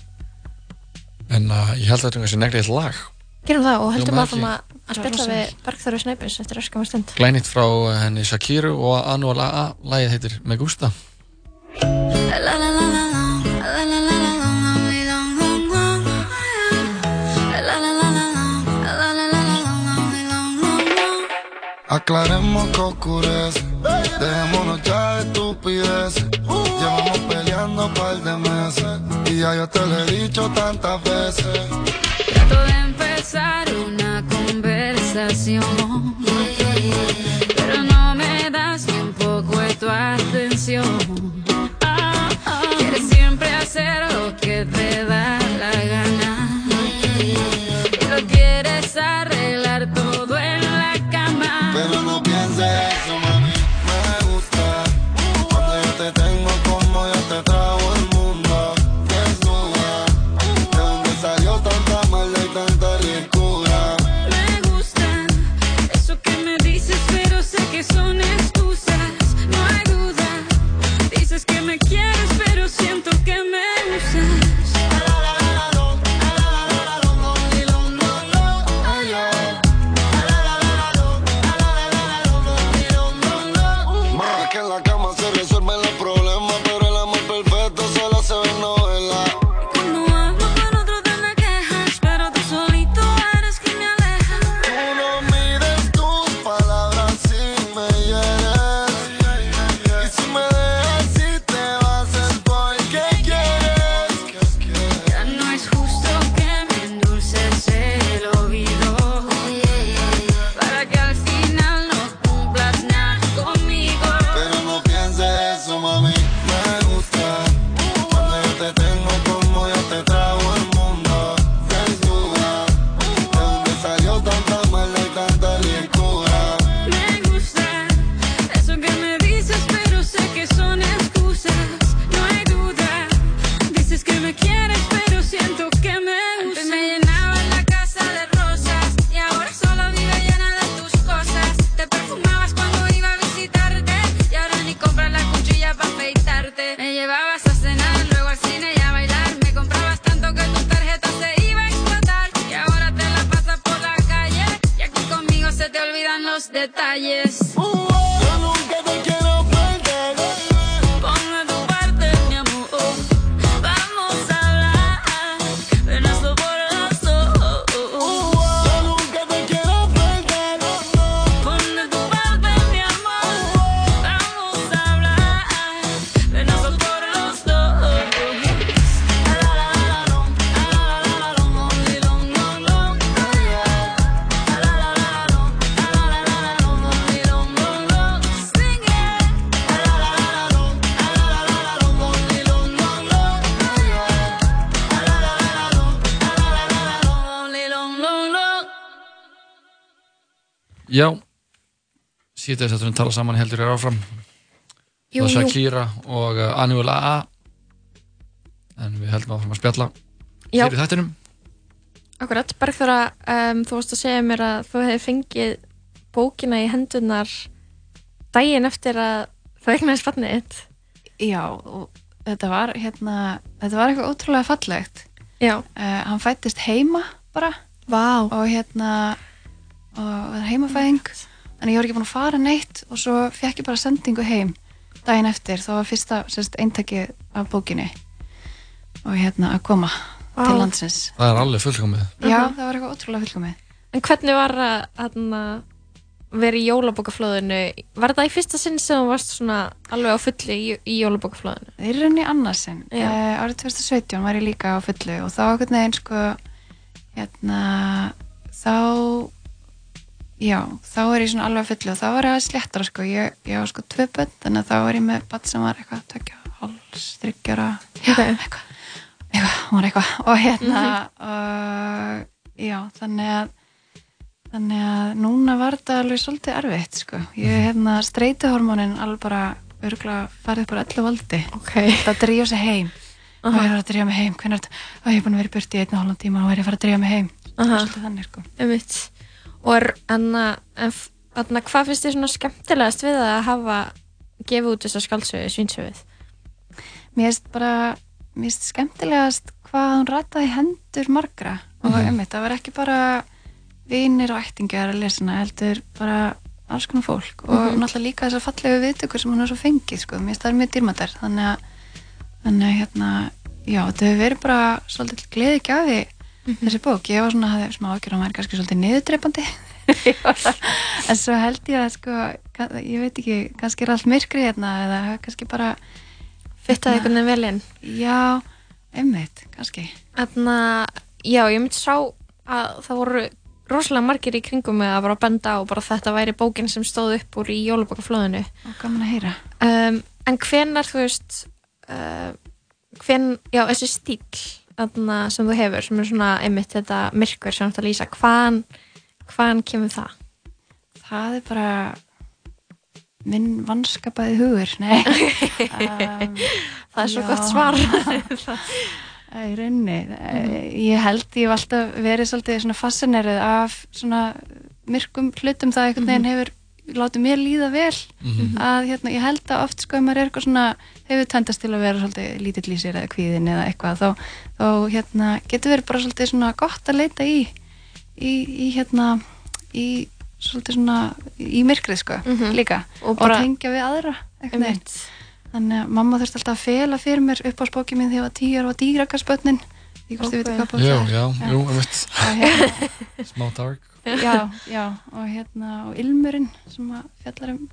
En uh, ég held að þetta er kannski neglið lag. Gerum það og Hljómar áfram að, að spilla við Bergþóru Snæpins eftir öskama stund. Glænýtt frá uh, henni Shakiru og Anual AA Lagið heitir Me Gusta Aclaremos que oscurece, dejémonos ya de estupideces. Llevamos peleando un par de meses y ya yo te lo he dicho tantas veces. Trato de empezar una conversación, pero no me das ni un poco de tu atención. Quieres siempre hacer lo que te da la gana. Y lo quieres arreglar Sýtið þess að við tala saman heldur er áfram Jú, og jú. Shakira og uh, Anuel AA en við heldum áfram að spjalla Já. fyrir þættinum Akkurat, Bergþóra, um, þú varst að segja mér að þú hefði fengið bókina í hendunar daginn eftir að þú eignaðist barnið þitt. já, og þetta var hérna, þetta var eitthvað ótrúlega fallegt já. hann fættist heima bara Vá. og hérna og það er heimafæðing en ég var ekki búin að fara neitt og svo fekk ég bara sendingu heim daginn eftir þá var fyrsta eintakið af bókinni og hérna að koma Vá. til landsins Það er alveg fullkomið. Já, það var eitthvað ótrúlega fullkomið En hvernig var að vera í jólabókaflóðinu? Var það í fyrsta sinn sem þú varst svona alveg á fulli í, í jólabókaflóðinu? Það er rauninni annarsinn. Já. Uh, árið 2017 var ég líka á fullu og þá veginn sko, hérna, þá, já, þá er ég svona alveg á fullu og þá var ég að sléttara sko, ég, ég var sko tvö bönn, þannig að þá var ég með bann sem var eitthvað, tökja, háls, þryggjara, já, eitthvað, eitthvað, hún var eitthvað. Og hérna, uh, já, þannig að, þannig að núna var þetta alveg svolítið erfitt sko, ég, hérna, streituhormónin alveg bara örgulega farið bara öllu valdi. Okay. það drífa sig heim. Og Aha. ég er að drífa mig heim. Hvernig er og ég er búin að vera í burti í einn og hálfum tíma og er ég að fara að drífa mig heim. Aha. svolítið þannig sko. Og er, anna, en, f- anna, hvað finnst þið svona skemmtilegast við að hafa gefið út þessa skáldsögu, svínsöguð? mér finnst bara, mér finnst skemmtilegast hvað hún rataði hendur margra og Mhm. einmitt, það var ekki bara vinir og ættingjar að lesa hana heldur bara alls konar fólk og Mhm. náttúrulega líka þessar fallegu viðtökur sem hún er svo fengið sko, mér finnst það er mjög dýrmættar þannig að, þannig að hérna já, þetta hefur verið bara svolítið gleði gjafi þessi bók, ég var svona hafði smá ágjör að hún væri kannski svolítið niðurdreipandi [LAUGHS] [LAUGHS] en svo held ég að sko, ég veit ekki, kannski er allt myrkri hérna eða kannski bara Fittaði einhvern veginn vel inn? Já, einmitt, kannski. Þannig já, ég myndi sá að það voru rosalega margir í kringum með að bara benda á bara þetta væri bókin sem stóð upp úr í jólabókaflóðinu. Og gaman að heyra. Um, en hvenar, þú veist, uh, hven, já, þessi stíl þarna, sem þú hefur, sem er svona einmitt þetta myrkur sem þú ert að lýsa, hvaðan, hvaðan kemur það? Það er bara minn vannskapaði hugur, nei [LAUGHS] um, Það er svo gott svar. [LAUGHS] Í rauninni, mm. ég held ég hef alltaf verið svolítið svona fascinerið af svona myrkum hlutum það einhvern veginn hefur látið mér líða vel Mhm. að hérna, ég held að oft sko ef maður er eitthvað svona hefur tendast til að vera svolítið lítill í sér eða kvíðin eða eitthvað þá, þá hérna, getur verið bara svolítið svona gott að leita í í, í hérna í svolítið svona í myrkrið sko Mhm. líka. Og og, bara- tengja við aðra þannig að mamma þurfti alltaf að fela fyrir mér upp á spókið minn þegar ég var tíu ára og dýrakarsbönnin ég hvað það er. já, jú, einmitt. Og hérna- Smá dark. já, já, og hérna og Ilmurinn sem að fjallar um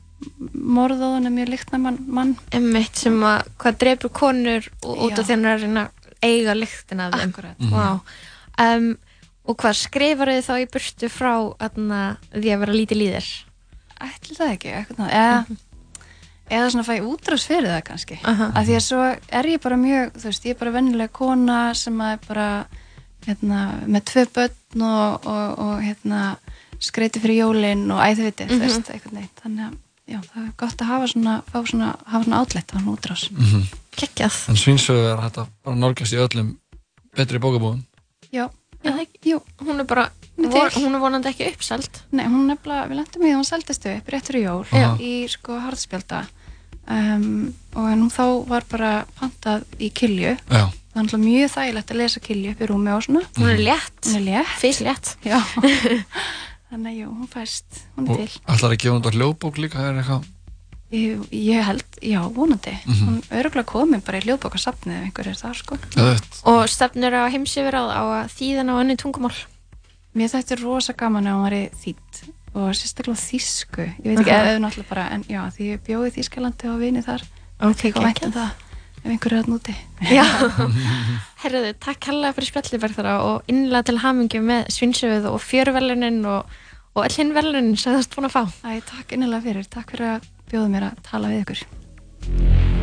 morðóðun er mjög líktna mann, mann. Einmitt sem að hvað dreipur konur og út af er að reyna eiga lyktin af þeim. Akkúrat. Mhm. Vá. Um, og hvað skrifar þið þá í burtu frá atna, því að vera lítið líðir? ætli það ekki, eitthvað eða, eða svona fæ útrás fyrir það kannski Aha. af því að svo er ég bara mjög þú veist, ég er bara vennilega kona sem að er bara hérna, með tvö börn og, og, og hérna, skreiti fyrir jólin og æði viti, þú Mhm. veist, eitthvað neitt þannig að já, það er gott að hafa svona, svona, hafa svona átlætt, hafa svona útrás Mhm. Kekjað. En svínsögu er hægt að bara nálgast í öllum betri bókabúðum. Já, já, jú. Hún er bara, er til. hún er vonandi ekki uppseld. Nei, hún nefnilega, við lendum í því að hún seldist upp rétt fyrir jól Já. í sko harðspjölda um, og nú þá var bara pantað í kilju Já. það er mjög þægilegt að lesa kilju upp í rúmi og svona Hún er létt. hún er létt Fyrst létt. Já. [LAUGHS] þannig að jú, hún fæst, hún er Og til ætlar að gefa hún þetta hljóðbók líka, er eitthvað? ég, ég held, já, vonandi Mhm. hún er örgulega komin bara í hljóðbókasafnið ef einhver er það sko Öðvöld. Og stefnir á heimsifir á, á að þýðan á önni tungumál. Mér þætti rosa gaman ef hún var í þýtt og sérstaklega þýsku ég veit ekki, Aha. eða náttúrulega bara en já, því ég bjóði Þýskalandi og vini þar Ok, hvað vænt geggjað. um það ef einhver er að núti. Herriði, takk hella fyrir spjallið þara og innlega til hamingju með svinsöfuð og fjöruvelunin og, og öll hinn velunin sem þú ert búin að fá. Æ, takk innilega fyrir, takk fyrir að bjóða mér að tala við ykkur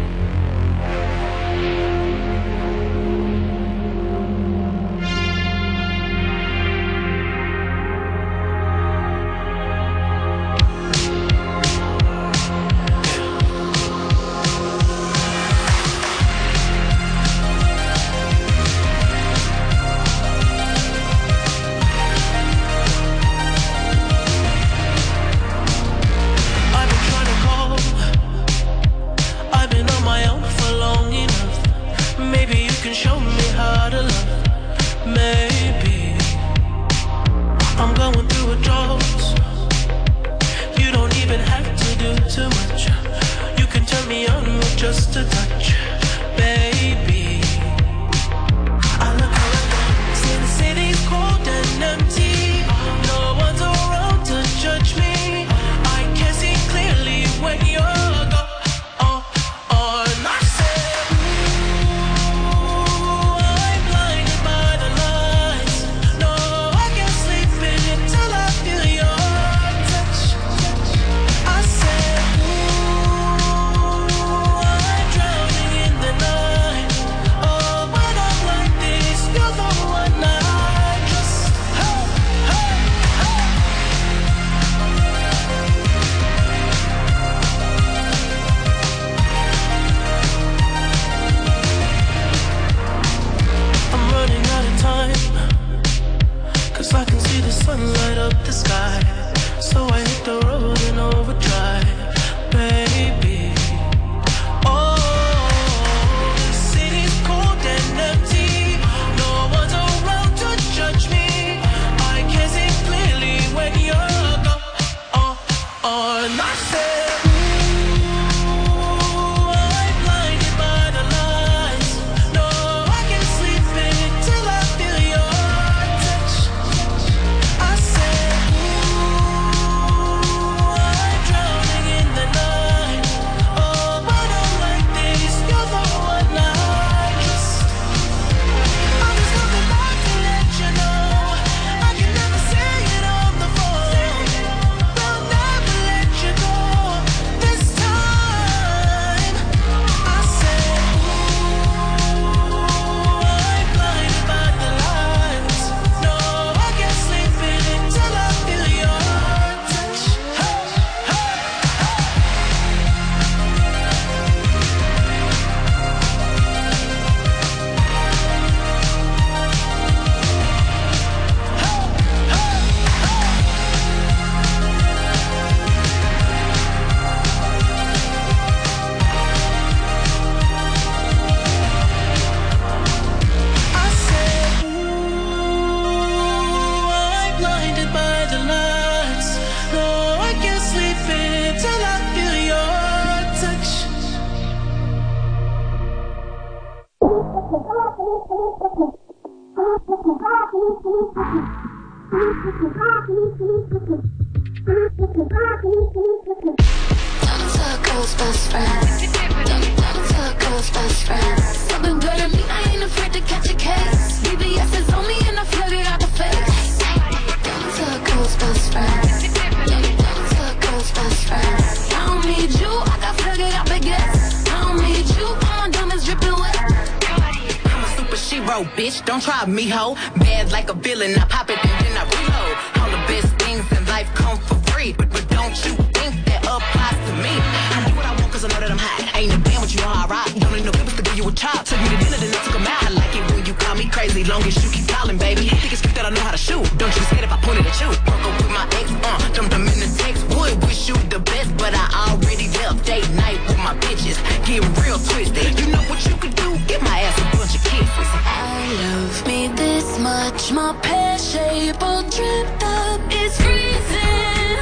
much my pear-shaped dripped up It's freezing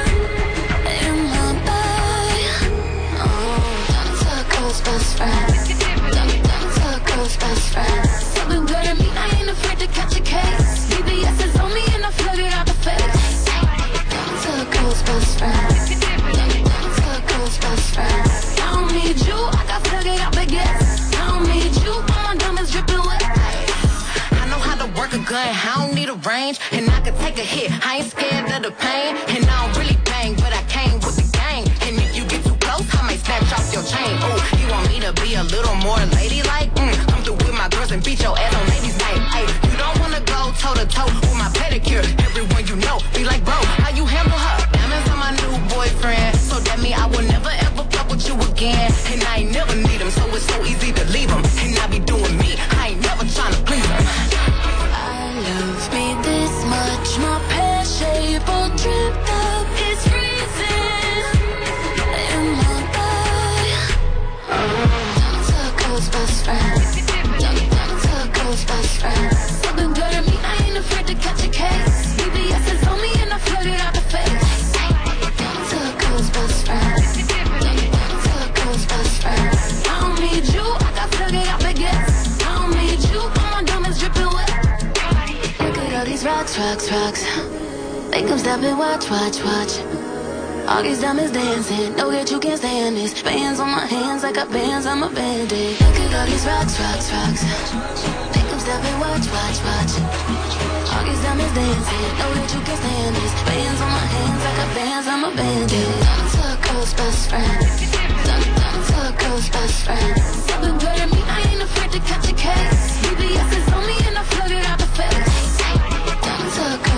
in my body. Oh, Dr. Cole's best friend. Dr. Cole's best friend. Something good to me, I ain't afraid to catch a case. BBS is on me and I flood it out the face. Dr. Cole's best friend. Dr. Cole's best friend. I don't need you. gun, I don't need a range, and I can take a hit. I ain't scared of the pain, and I don't really bang, but I came with the gang. And if you get too close, I might snatch off your chain. Ooh, you want me to be a little more ladylike? Mm, come through with my girls and beat your ass on ladies' night. Ay, you don't wanna go toe to toe rocks. Make them stop and watch, watch, watch. All these diamonds dancing, know that you can't stand this. Bands on my hands, I got bands, I'm a bandit. Look at all these rocks, rocks, rocks. Make them stop and watch, watch, watch. All these diamonds dancing, know that you can't stand this. Bands on my hands, I got bands, I'm a bandit. Talk girl's best friend. Don't, don't girl's best friend. Something at me, I ain't afraid to catch a case. BBS is on me and I it out the face.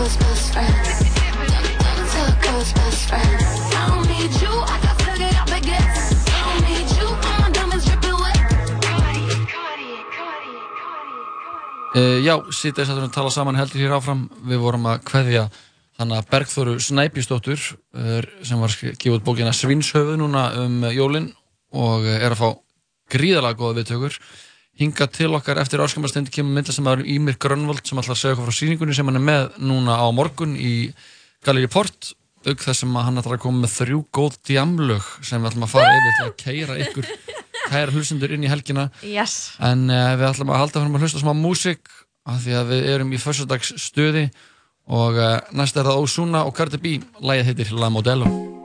Girl's best friend. Don't, don't talk girl's best friend. I don't need you, I got flooded out baguettes. I don't need you, my diamonds dripping wet. Uh, já, sýtið þess að við tala saman heldur hér áfram. Við vorum að kveðja þannig að Bergþóru Snæbjörnsdóttur uh, sem var gefið út bókina Svinshöfuð núna um uh, jólin og er að fá gríðalega góða viðtökur. Hinga til okkar eftir áskamastund kemur myndla sem er Ímir Grönvold sem að segja okkur frá síningunni sem hann er með núna á morgun í Gallery Port auk þess sem að hann ætlar að koma með þrjú góð djamlög sem við ætlum að fara yfir til að keira ykkur kæra hlustendur inn í helgina. Yes. en uh, við ætlum að halda fram að hlusta smá músík af því að við erum í föstudags stuði og uh, næst er það Ozuna og Cardi B. Lægið heitir La Modelo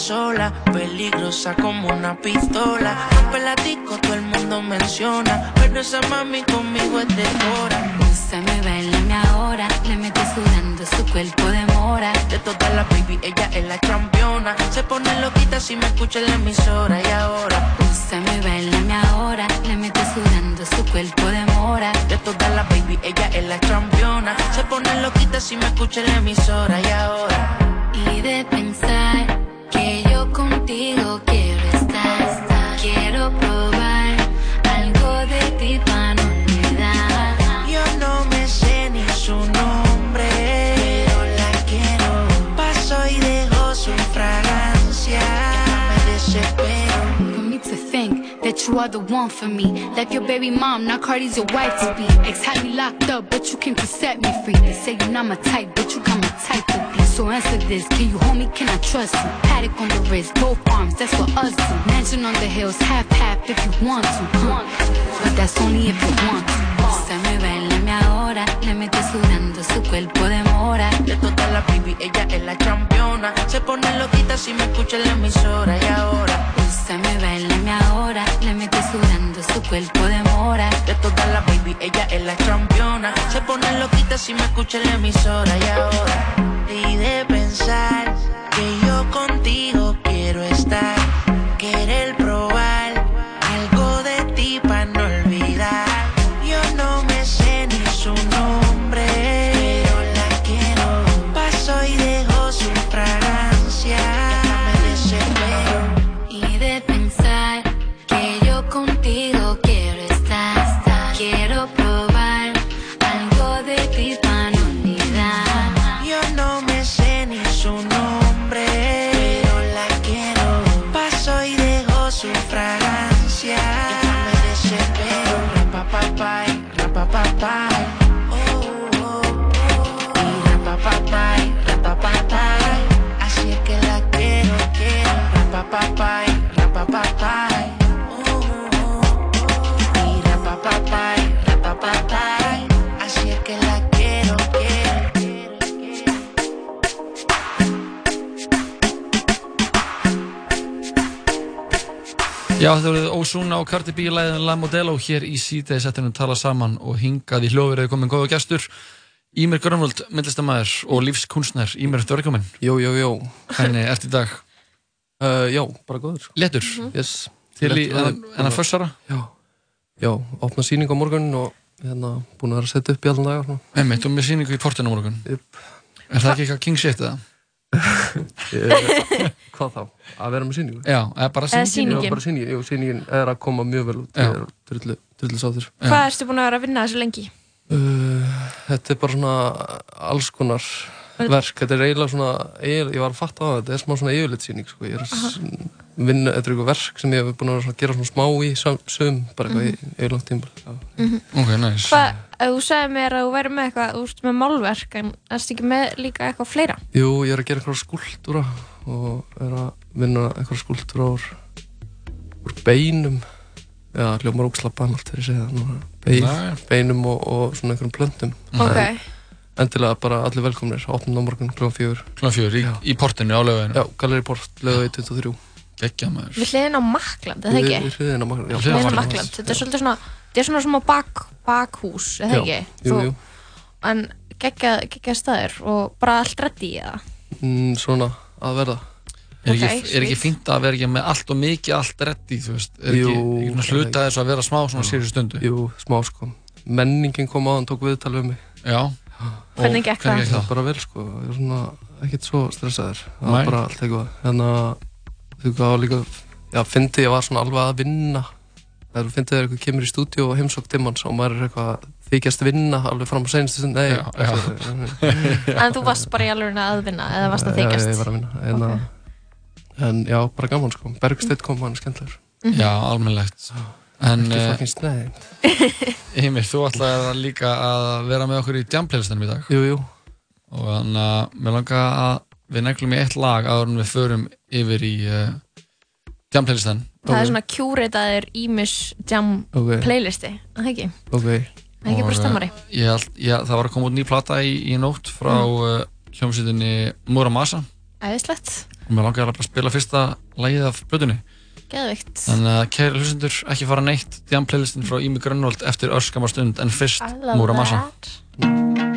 sola, peligrosa como una pistola. Rompe la disco, todo el mundo menciona, pero esa mami conmigo es de hora. Úsame, bailame ahora. Le mete sudando su cuerpo de mora. De todas las baby, ella es la campeona. Se pone loquita si me escucha en la emisora y ahora. Úsame, bailame ahora. Le mete sudando su cuerpo de mora. De todas las baby, ella es la campeona. Se pone loquita si me escucha en la emisora y ahora. Y de pensar que yo contigo quiero estar. Quiero probar algo de ti para no olvidar. Yo no me sé ni su nombre, pero la quiero. Paso y dejo su fragancia. Me desespero. For me to think that you are the one for me. Like your baby mom, now Cardi's your wife to be. Ex had me locked up, but you came to set me free. They say you're not my type, but you got my type to be. So answer this, can you hold me, can I trust you? Paddock on the wrist, both arms, that's what us do. Mansion on the hills, half half if you want to. But that's only if you want to. Bailame ahora. Le sudando todas las baby, ella es la Se pone loquita si me escucha en la emisora y ahora. Úsame, bailame ahora. Le mete sudando su cuerpo de mora. De todas las baby, ella es la campeona. Se pone loquita si me escucha en la emisora y ahora. Y de pensar que yo contigo quiero estar. Já, þetta voruð Ozuna og Cardi B læðin La Modelo hér í síðdeði settinum tala saman og hingað í hljóðverið komin góða gestur. Ímir Grönvöld, myndlistamæður og lífskunstnær. Ímir, ertu velkomin? Jó, jó, jó Hvernig ert í dag? [LAUGHS] Uh, já, bara góður. Letur? Yes. Til í- Léttur, en- en að fössara? Já, já, opna sýning á morgun og hérna búin að vera að setja upp í allan dag og Einmitt, og með sýningu í portinu á morgun. Yep. Er það ekki eitthvað king shit eða? [LAUGHS] Hvað þá? Að vera með sýningu? Já, eða bara sýningin. Já, sýningin er að koma mjög vel út Já. Ég er drullu, drullu sátur Hvað erstu búin að vera að vinna þessu lengi? Uh, þetta er bara svona alls konar verk, þetta er eiginlega svona ég var að fatta á það, þetta er smá svona yfirlitsýning sko. ég er að vinna, þetta er eitthvað verk sem ég hef búin að gera svona smá í sam- sögum, bara eitthvað í yfirlangt tíma Mhm. Ok, nice Hvað, þú segir mér að þú væri með eitthvað, þú ert með málverk, en erstu ekki með líka eitthvað fleira? Jú, ég er að gera eitthvað skúltúra og er að vinna eitthvað skúltúra úr, úr beinum Já, hljómar óksla banalt þegar ég segi það núna. Bein, Nei. Beinum og, og svona einhverjum plöntum Ok. En- Endilega bara allir velkomnir, opnum á morgun klokkan fjögur. Klokkan fjögur, í, í portinu á lögveginum Já, Galleri Port, lögvegi 23 Gekkja maður. Við hliðin á Makland, eða ekki? Við hliðin á Makland, já. Hliðin á Makland, þetta er svolítið svona, þetta er svona svona bak, bakhús, eða Já, ekki? jú, Þú- jú. En geggja, geggja staðir og bara allt reddi í það. mm, Svona að verða. Er ekki, Ok, er ekki fínt að vera ekki með allt og mikið allt reddi, þú veist, er ekki, Jú, ekki svona hluta þess að vera smá svona síður stundu? Jú, smá sko. Menningin kom á hann, tók viðtal við mig. Já Hvernig gekk það? það? Bara vel sko, ég er svona ekkert svo stressaður. Það var bara allt eitthvað. Þannig að þú var líka Já, fyndi ég var svona alveg að vinna. Það eru fyndið þegar eitthvað kemur í stúdíu og heimsók timmans og maður er eitthvað að þykjast vinna alveg fram á seinustu stund. Nei, Já, [LAUGHS] já. En þú varst bara í alveg að vinna, eða varst að Já, þykjast? ég var að vinna. En, Ok. en já, bara gaman sko. Bergstedt kom hann skemmtilegur. Já, almennlegt En sneið [LAUGHS] Heimir, þú ætlaði líka að vera með okkur í jamplaylistanum í dag. Jú, jú. Og þannig að mér langa að við neglum í eitt lag áður en við förum yfir í uh, jamplaylistan Það er svona kjúreitaðir Ímis Jam Ok. playlisti, er það ekki? Ok. Það er ekki bara held, ég, Það var að koma út ný plata í, í nótt frá mm. uh, hljómsveitinni Muramasa Æðislegt, og mér langar að bara spila fyrsta lagið af blöðunni geðvikt. Þannig að kæri hlustendur, ekki fara neitt Jam playlistin frá Ími Grönnvold eftir örskamar stund en fyrst I love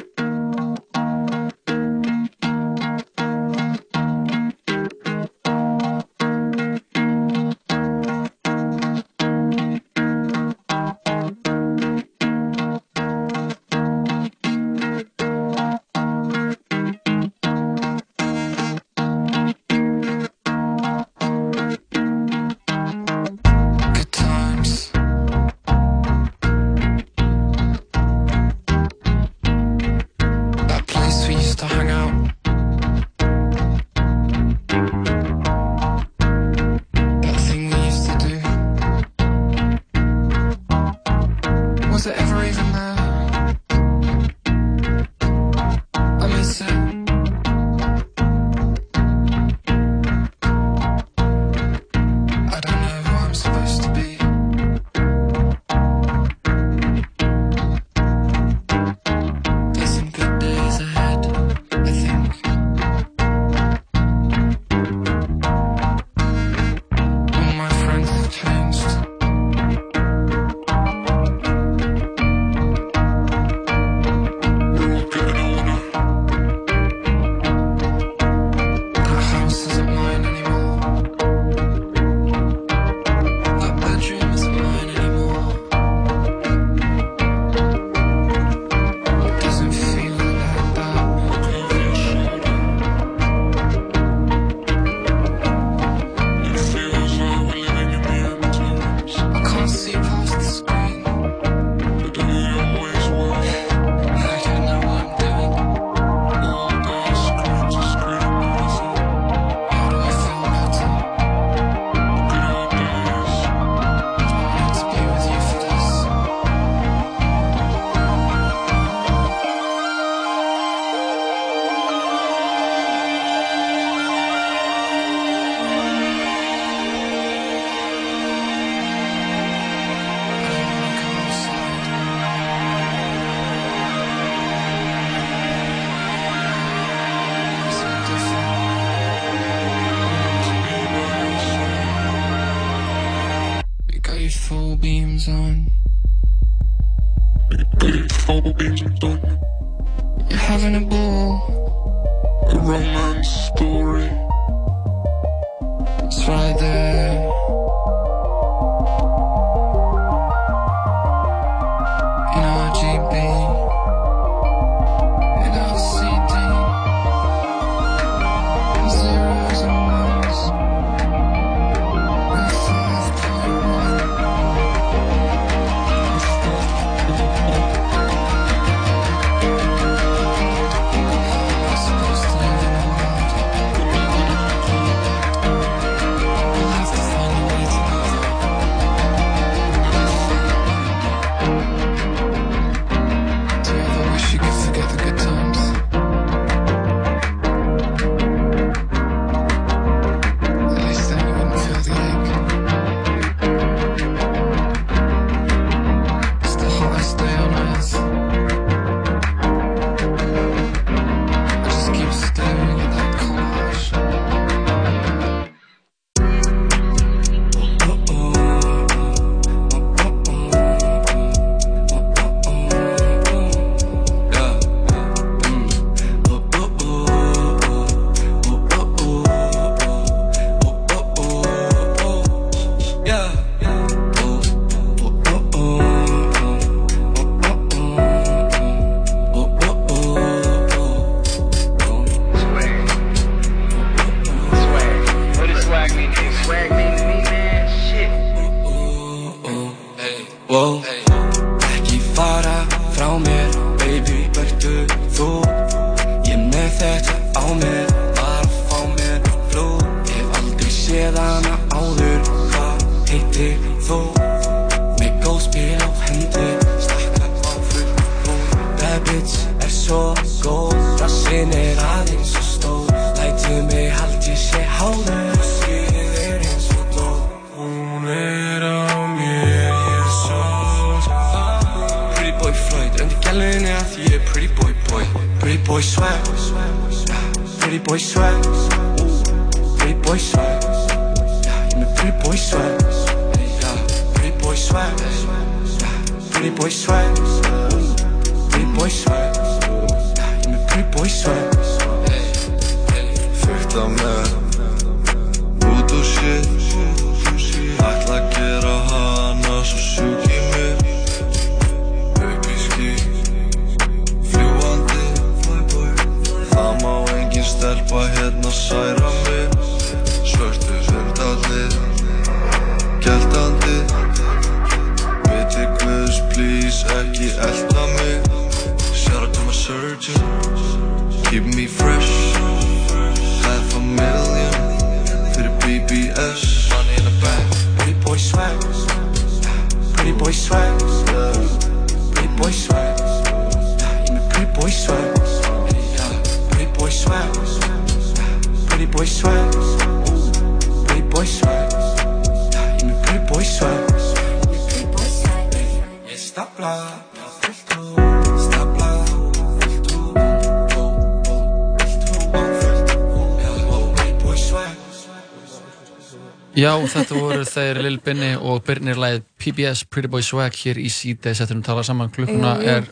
Já, þetta voru þeir Lil Binni og Birnir læð PBS Pretty Boy Swag hér í síðdeis Þetta erum talað saman, klukkuna er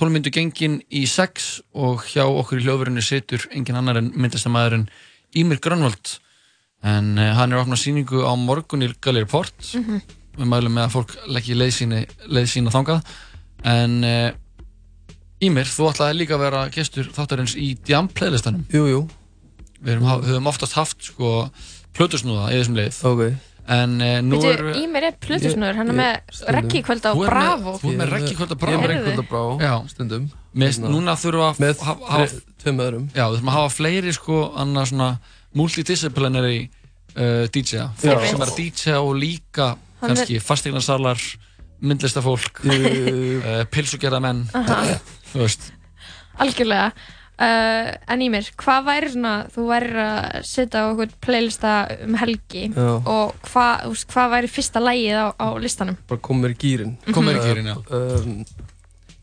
12 myndu gengin í 6 og hjá okkur í hljóðverðinu situr engin annar en myndlistamæðurinn Ímir Grönvald. En uh, hann er að opna sýningu á morgun í Galleri Port. Mhm. við mælum með að fólk leggja leið, síni, leið sína þangað. En uh, Ímir, þú ætlaði líka að vera gestur þáttarins í Jam playlistanum Jú, jú. Við höfum oftast haft sko plötusnúða í þessum leið okay. En uh, nú Veitu, er Ímir er plötusnúður, hann er með rekkikvöld á Þú er með- Bravo. Þú er með rekkikvöld á Bravo. Ég er með Heyrðu. rekkikvöld á Bravo, Já. stundum. Með, Hérna. núna þurfum við að hafa- hafa þre- tveim öðrum. Já, við þurfum að hafa fleiri sko annað svona multidisciplinary uh, DJ-a Fólk sem er DJ og líka kannski fasteignasalar myndlistafólk uh, pilsugerða menn Aha. Þú veist. Algjörlega uh, En Ímir, hvað væri svona þú væri að setja á okkur playlista um helgi Já. og hvað hvað væri fyrsta lægið á, á listanum bara kom mér í gýrin Kom mér í gírinn, já. um,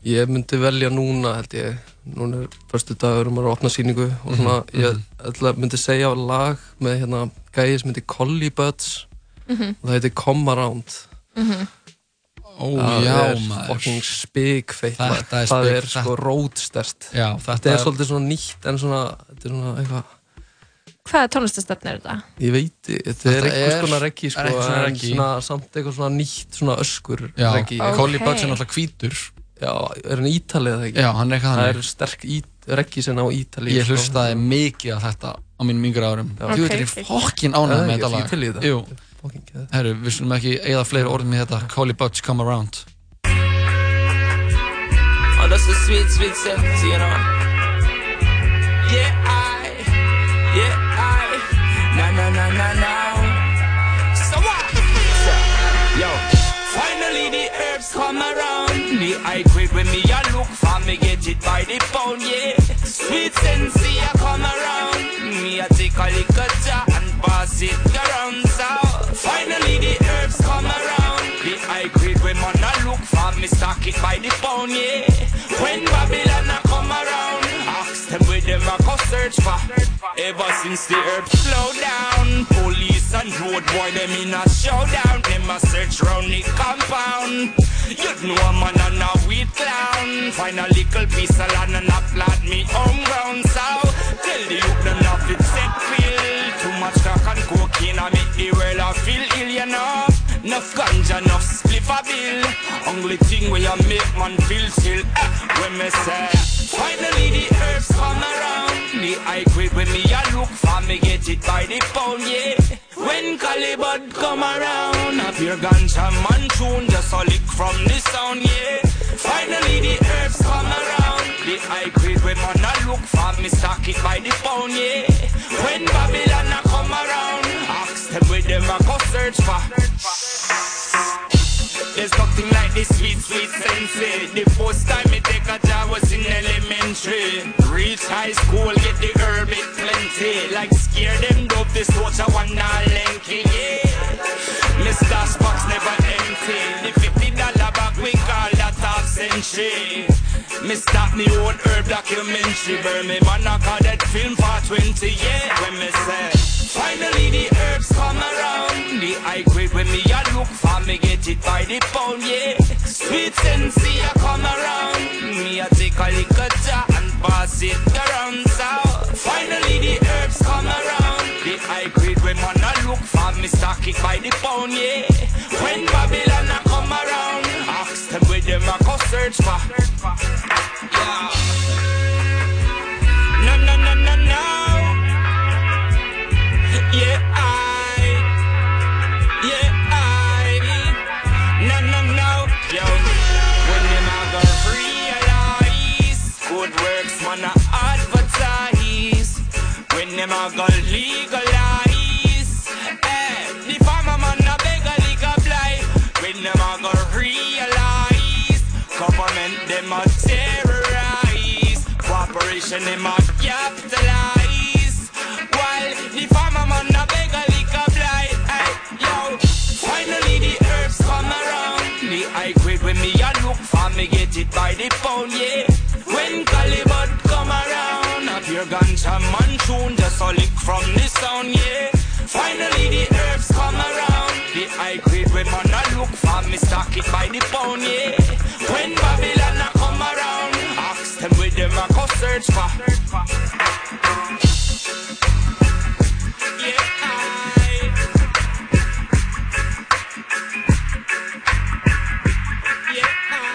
ég myndi velja núna held ég núna er förstu dagur um að opna sýningu og svona Mhm, ég ætla, myndi segja lag með hérna gæði sem heitir Collie Buds Mhm. og það heitir Come Around Mhm. Ó, það já, er maður. fucking spikfeitt Þetta lag. er það spik- er sko rótstert Já, þetta, þetta er er- svolítið svona nýtt en svona, þetta er svona eitthvað Hvaða tónlistastöfn er þetta? ég veit, þetta, Þetta er einhvers er- konar reggi sko, eitthvað svona en svona, samt eitthvað svona nýtt svona öskur reggi Collie Buddz er náttúrulega hvítur já, er hann ítalið eða ekki? Já, hann er eitthvað það þannig. er sterk ít, reggi sem á ítalið Ég hlustaði mikið á þetta á mínum yngra árum. Þú veit, Ok, er ok. ég fokkin ánægð Eða með þetta ég lag herru, við skulum ekki eigða fleiri orðum í þetta Collie Buddz Come Around Oh, that's a sweet, sweet 70, you know. Yeah, I, yeah, I, na na na na na. So what? So, yo, finally the herbs come around. The I quit when me a look for me get it by the pound, yeah. Sweet sensei a come around. Me a take a little jar and pass it around. For me stock it by the pound, yeah. When Babylon a come around, ask them where them a go search for. Ever since the herbs slow down, police and road boy them in a showdown. Them a search round the compound. You know a man and a weed clown. Find a little piece of land and a plant me home ground. So tell the youth them not fit set feel. Too much crack and cocaine I make the world a feel ill, you know. Enough ganja, enough a bill. Only thing where you make man feel chill. eh, When me say, finally the herbs come around. The I quit when me a look for me get it by the pound, yeah. When Calibut come around, a pure ganja man tune just a lick from the sound, yeah. Finally the herbs come around. The I quit when man a look for me stock it by the pound, yeah. When Babylon a come around, ask them where them a go search for. High school, get the herb it plenty. Like scare them dope, this I want not lanky, yeah. Mr. Spock's never empty. The fifty dollar bag we call that half century. Me start me own herb documentary. Burn me man I call that film for 20, yeah. When me say, finally the herbs come around. The I quit when me a look for me get it by the pound, yeah. Sweet sensei a come around. Me a take a little jar pass it around. So finally the herbs come around. The I quit when man a look for me stock it by the pound, yeah. When Babylon a come around, ask them where them a go search for. From the sound, yeah. Finally the herbs come around. The I quit when man a look for me stock it by the pound, yeah. When Babylon a come around, ask them where them a go search for.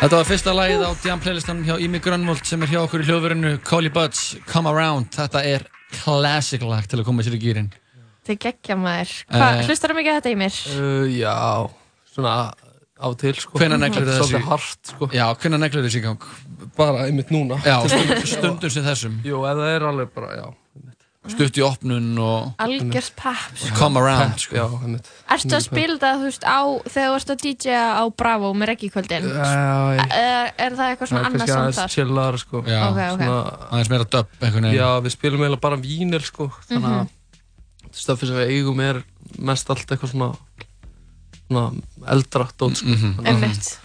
Þetta var fyrsta lagið á Jam playlistan hjá Ími Grönvold sem er hjá okkur í hljóðverinu Collie Buddz, Come Around Þetta er classic lag til að koma sér í gýrin Þetta er geggja maður. Hvað, Eh, hlustar það mikið á þetta í mér? Uh, já, svona á til sko Hvenær neglur þessi? Svolítið hart sko Já, hvenær neglur þessi í gang? Bara einmitt núna Já, stund, stundum sem þessum Jú, ef það er alveg bara, já Stutt í opnun og Algjörst pepp. sko. Come Around sko. Ertu að spila þetta, þú veist, á, þegar þú ert að DJ á Bravo með reggikvöldin? Já, já. Er, er það eitthvað svona Það annað samt aðeins þar? chillar sko Já, Ok, ok. Svona- aðeins meira dub Já, við spilum eiginlega bara vínil sko Þannig Mhm. að stöfið sem við eigum er mest allt eitthvað svona svona eldra dót sko Mhm. Þannig að- Einmitt.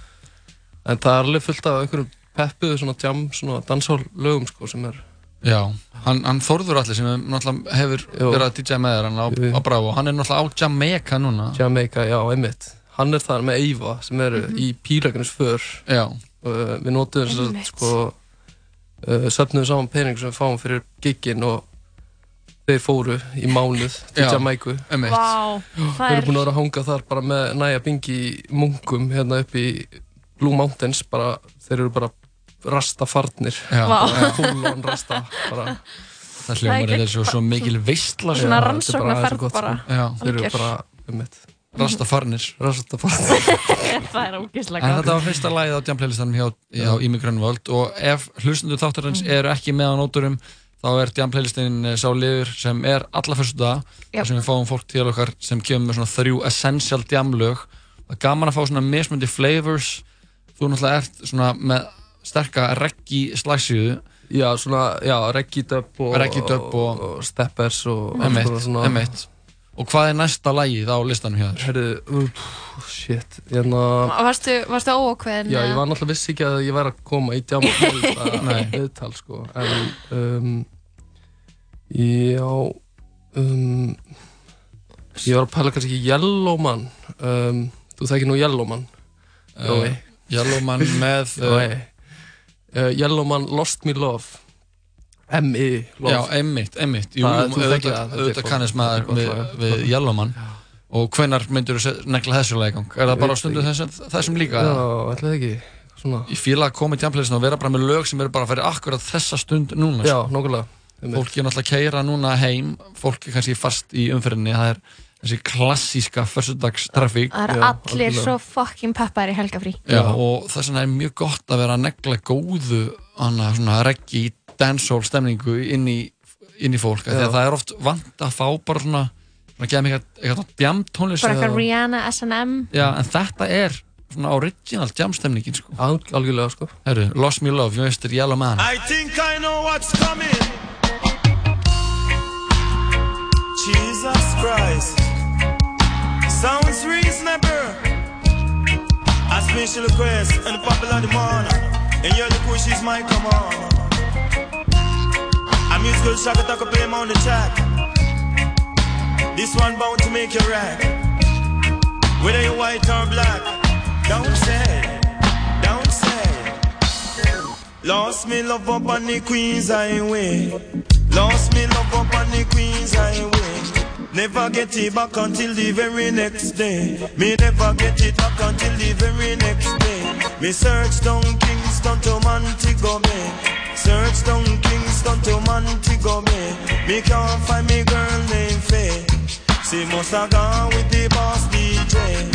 En það er alveg fullt af einhverjum peppuðu svona jam, svona dansál lögum sko sem er Já, hann, hann Þórður allir sem er náttúrulega hefur Jú. verið að DJ með þér hann á, á Bravo, hann er náttúrulega á Jamaica núna Jamaica, já, einmitt hann er þar með Eyva sem eru Mhm. í pílækunis för Já. uh, við notum þess að sko uh, söfnum saman pening sem við fáum fyrir giggin og þeir fóru í mánuð til Já. Vá, það Við er- erum búin að vera að hanga þar bara með næja bingi í munkum hérna upp í Blue Mountains bara, þeir eru bara rastafarnir. On rasta bara. Það hljómar er svo, svo mikil veistla þetta er bara- þetta er gott, sko. Já. þeir eru bara um mitt [LAUGHS] Rastafarnir. Rastafarnir. [LAUGHS] Það er ógeðslega En þetta var fyrsta lagið á Jamplaylistanum hjá, hjá Ími Grönvöld og ef hlustundur þáttarins Mhm. eru ekki með á nóturum þá er Jamplaylistin eh, sá liður sem er alla fyrstu dag þar sem við fáum fólk til okkar sem kemur með svona þrjú essential jamlög það er gaman að fá svona mismundi flavors. Þú náttúrulega ert svona með sterka reggi slagsíðu Já, svona, já, reggi dub og, reggi dub og, og steppers og alls emitt, konar svona- emitt og hvað er næsta lagið á listanum hjá þér? Herðu, uh, shit, hérna Varstu, varstu óákveðin? Já, ég var náttúrulega vissi ekki að ég væri að koma í djama [LAUGHS] Nei. viðtal, sko en um, já um, ég var að pæla kannski ekki Yellowman um, þú þekkir nú Yellowman Jói Uh, Yellowman með [LAUGHS] uh, Jói uh, Yellowman Lost Me Love. M.I. Love. Já, einmitt, einmitt. Jú, auðvitað, auðvitað er maður við, við Yellowman og hvenar myndur þú negla þessu lag í gang? Er það bara á stundu þessum, þessum líka? Já, ætlaði ekki. Svona. Ég fíla að koma í tjampleysinu og vera bara með lög sem eru bara fyrir akkurat þessa stund núna Já, sko. nokkulega Fólk er náttúrulega að keira núna heim. Fólk er kannski fast í umferðinni. Það er þessi klassíska försudagstrafík Það er allir svo fucking peppar í helgafrí. Já, og þess vegna er mjög gott að vera að negla góðu hana, svona reggi dancehall stemningu inn í, inn í fólk af því Já. að það er oft vant að fá bara svona, svona gefa mig eitthvað, jam tónlist Bara eitthvað Rihanna, S&M. Já, en þetta er svona original jam stemningin sko. Al, algjörlega sko Herru, Lost Me Love, Mr. Yellow Man I think I know what's coming. Jesus Christ. Sounds reasonable. A special request and the popular demand. And you're the pushes my command. A musical shock attack play on the track. This one bound to make you rack. Whether you're white or black, don't say, don't say. Lost me love up on the Queens Highway. Lost me love up on the Queens Highway. Never get it back until the very next day. Me never get it back until the very next day. Me search down Kingston to Montego Bay. Search down Kingston to Montego Bay. Me can't find me girl named Faye. She must have gone with the boss DJ.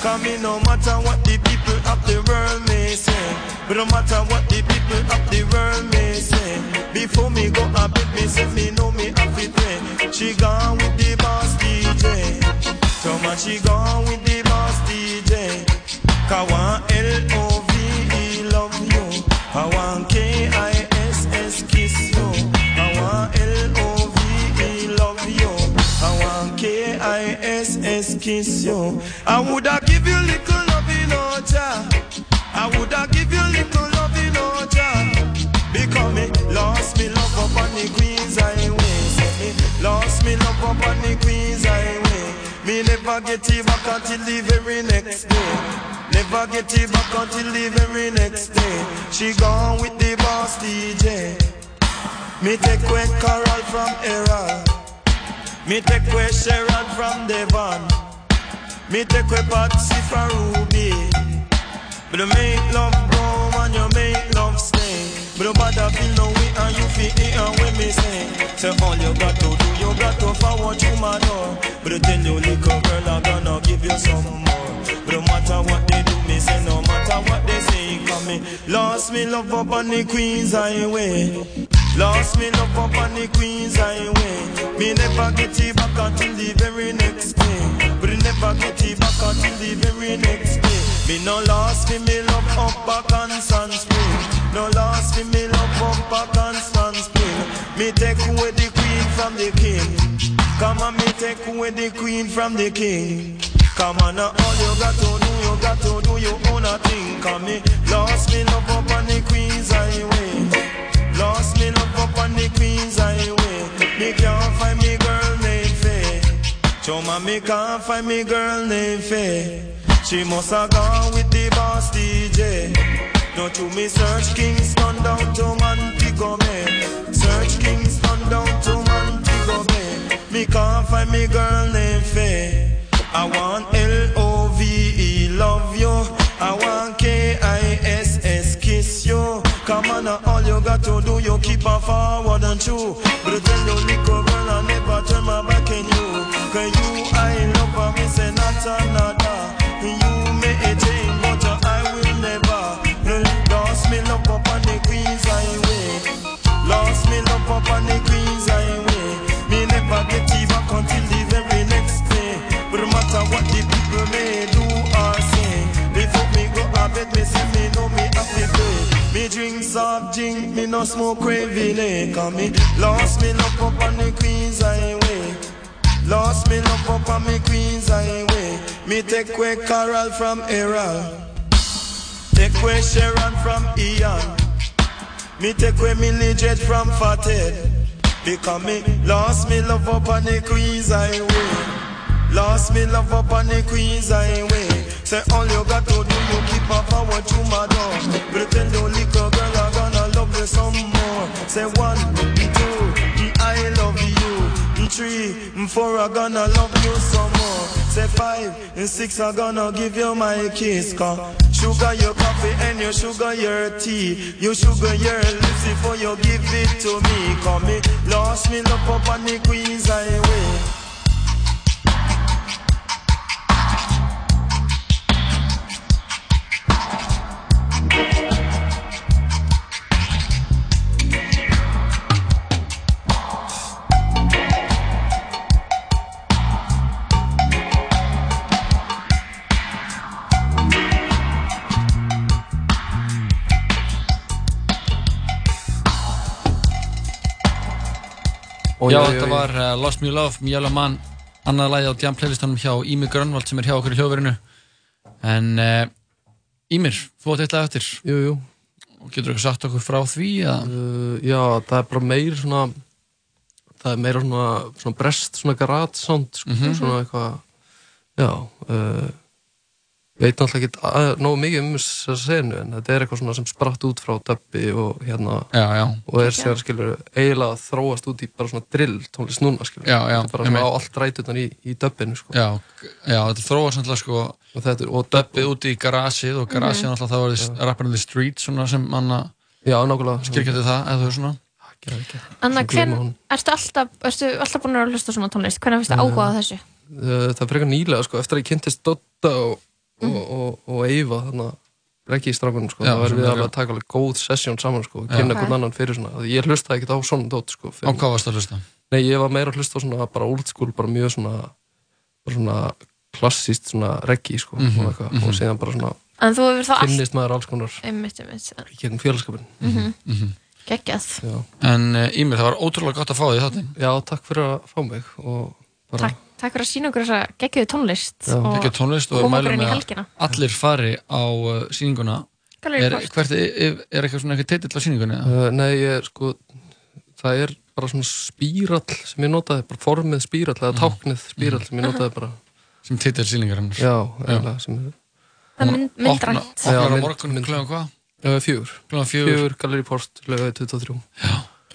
Cause me no matter what the people of the world may say. But no matter what the people of the world may say. Before me go a bed, me say me know me have it pray. She gone with the boss DJ Thomas she gone with the boss DJ Cause one L-O-V-E love you. I want K-I-S-S kiss you. I want L-O-V-E love you. I want K-I-S-S kiss you. I woulda give you little never get it back until the very next day. Never get it back until the very next day. She gone with the boss DJ Me take away Carol from Errol. Me take away Sharon from Devon. Me take away Patsy from Ruby. But you make love grow and you make love stay But feel no way and you feel it and when me say Say all you got to do, you got to forward you my door But tell you little girl I'm gonna give you some more. No matter what they do, me say no matter what they say Come me, lost me love up on the Queens Highway. Lost me love up on the Queens Highway. Me never get it back until the very next day. But never get it back until the very next day. Me no lost me, me love up back on Sun Spring No lost me, me love up back on Sun Spring Me take away the queen from the king. Come on, me take away the queen from the king. Come on, now all you got to do, you got to do your own a thing. Come me, lost me love up on the Queen's Highway. Lost me love up on the Queen's Highway. Me can't find me girl named Faye. Choma, me can't find me girl named Faye. She must have gone with the boss DJ. Now to me search Kingston down to Montego Bay. Search Kingston down to Montego Bay. Me can't find me girl named Faye. I want L-O-V-E, love you. I want K-I-S-S, kiss you. Come on, now, all you got to do, you keep on forward and true. But tell you, little girl, I never turn my back on you. Cause you, I love her, me say not another. Me no smoke craving, eh? Cause me lost me love up on the Queen's Highway. Lost me love up on me Queen's Highway. Me take away Carol from Errol. Take away Sharon from Ian. Me take away Millie Jet from Fathead. Because me lost me love up on the Queen's Highway. Lost me love up on the Queen's Highway. Say all you got to do, you keep on forward to my door. Pretend little girl, some more. Say one, two, I love you. Three, four, I gonna love you some more. Say five and six, I gonna give you my kiss. Cause sugar your coffee and your sugar your tea. You sugar your lips before you give it to me. Cause me lost me love up on the Queen's Highway. Já, þetta var uh, Lost Me Love, Mjöla Mann annað lagi á Jam playlistanum hjá Ímir Grönvald sem er hjá okkur í hljóðverinu. En uh, Ímir, þú átt eitthvað eftir. Jú, jú. Og getur eitthvað sagt okkur frá því að uh, Já, það er bara meir svona það er meira svona, svona brest svona garage sound sko, Mhm. svona eitthvað já veit náttúrulega ekki að- nógu mikið um þessa senu en þetta er eitthvað svona sem spratt út frá dubbi og hérna já, já. og er sér skilur eiginlega að þróast út í bara svona drill tónlist núna skilur Já, já, Þetta er bara svona á allt rætutan í, í dubbinu sko. Já, já, þetta þróa samtlega sko og þetta er, og dubbið út í garasið og garasið Mhm. náttúrulega það var rapparinn The Street svona sem manna Já, nákvæmlega skilgjandi það, eða þú svona Anna, hvern, ertu alltaf, ertu alltaf búin að hlusta á svona tónlist? Hvernig finnst þið Eh, áhuga á þessu? Uh, það er frekar nýlega sko, eftir að ég kynntist Dotta og, Og, og, og Eyva þannig að ekki í strákunum sko, það var sem við alveg að taka alveg góð sessjón saman sko, og kynna hvern annan fyrir svona, Því ég hlustaði ekkert á svona dót sko, Á hvað varst að hlusta? Nei, ég var meira að hlusta á svona bara old school, bara mjög svona bara svona klassíst svona reggi sko, Mhm, og, eitthvað, mhm. og síðan bara svona En þú hefur þá allt kynnist maður alls konar Einmitt, einmitt í gegnum félagskapin Mhm. Mhm. Geggjað. Já. En Ímir, það var ótrúlega gott að fá því þáttin Já, takk fyrir að fá mig og bara Takk, takk fyrir að sína okkur þessa geggjöðu tónlist Ekki tónlist og mælum með að allir fari á uh, sýninguna Gallery er, hvert, er, er eitthvað svona eitthvað titill á sýningunni? eða? Uh, nei, ég, sko, það er bara svona spírall sem ég notaði, bara formið spírall eða táknið spírall sem ég notaði bara sem titill sýningarinnar Já, eiginlega sem er Það er mynd- myndrænt. Opna- Opnar á morgun klöðum hvað? Uh, fjögur Klukkan fjögur. Fjögur, Gallery Port, lögaði 23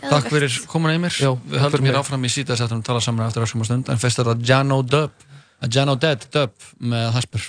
Takk fyrir komuna Ímir Já, Við höldum hér mig. áfram í síðast eftir að tala saman eftir öskum og stund. En fyrst er það Jano Dub Jano Dead Dub með Hasper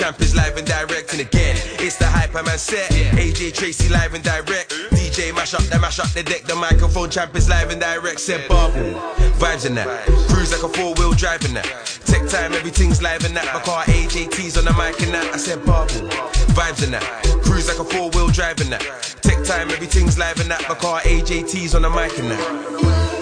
champ is live and direct. And again, it's the Hyperman set. AJ Tracy live and direct. DJ mash up the mash up the deck. The microphone champ is live and direct. Said bubble. Vibes in that. Cruise like a four wheel drive in that. Tech time, everything's live in that. My car AJT's on the mic and that. I said bubble. Vibes in that. Cruise like a four wheel drive in that. Tech time, everything's live in that. My car AJT's on the mic and that.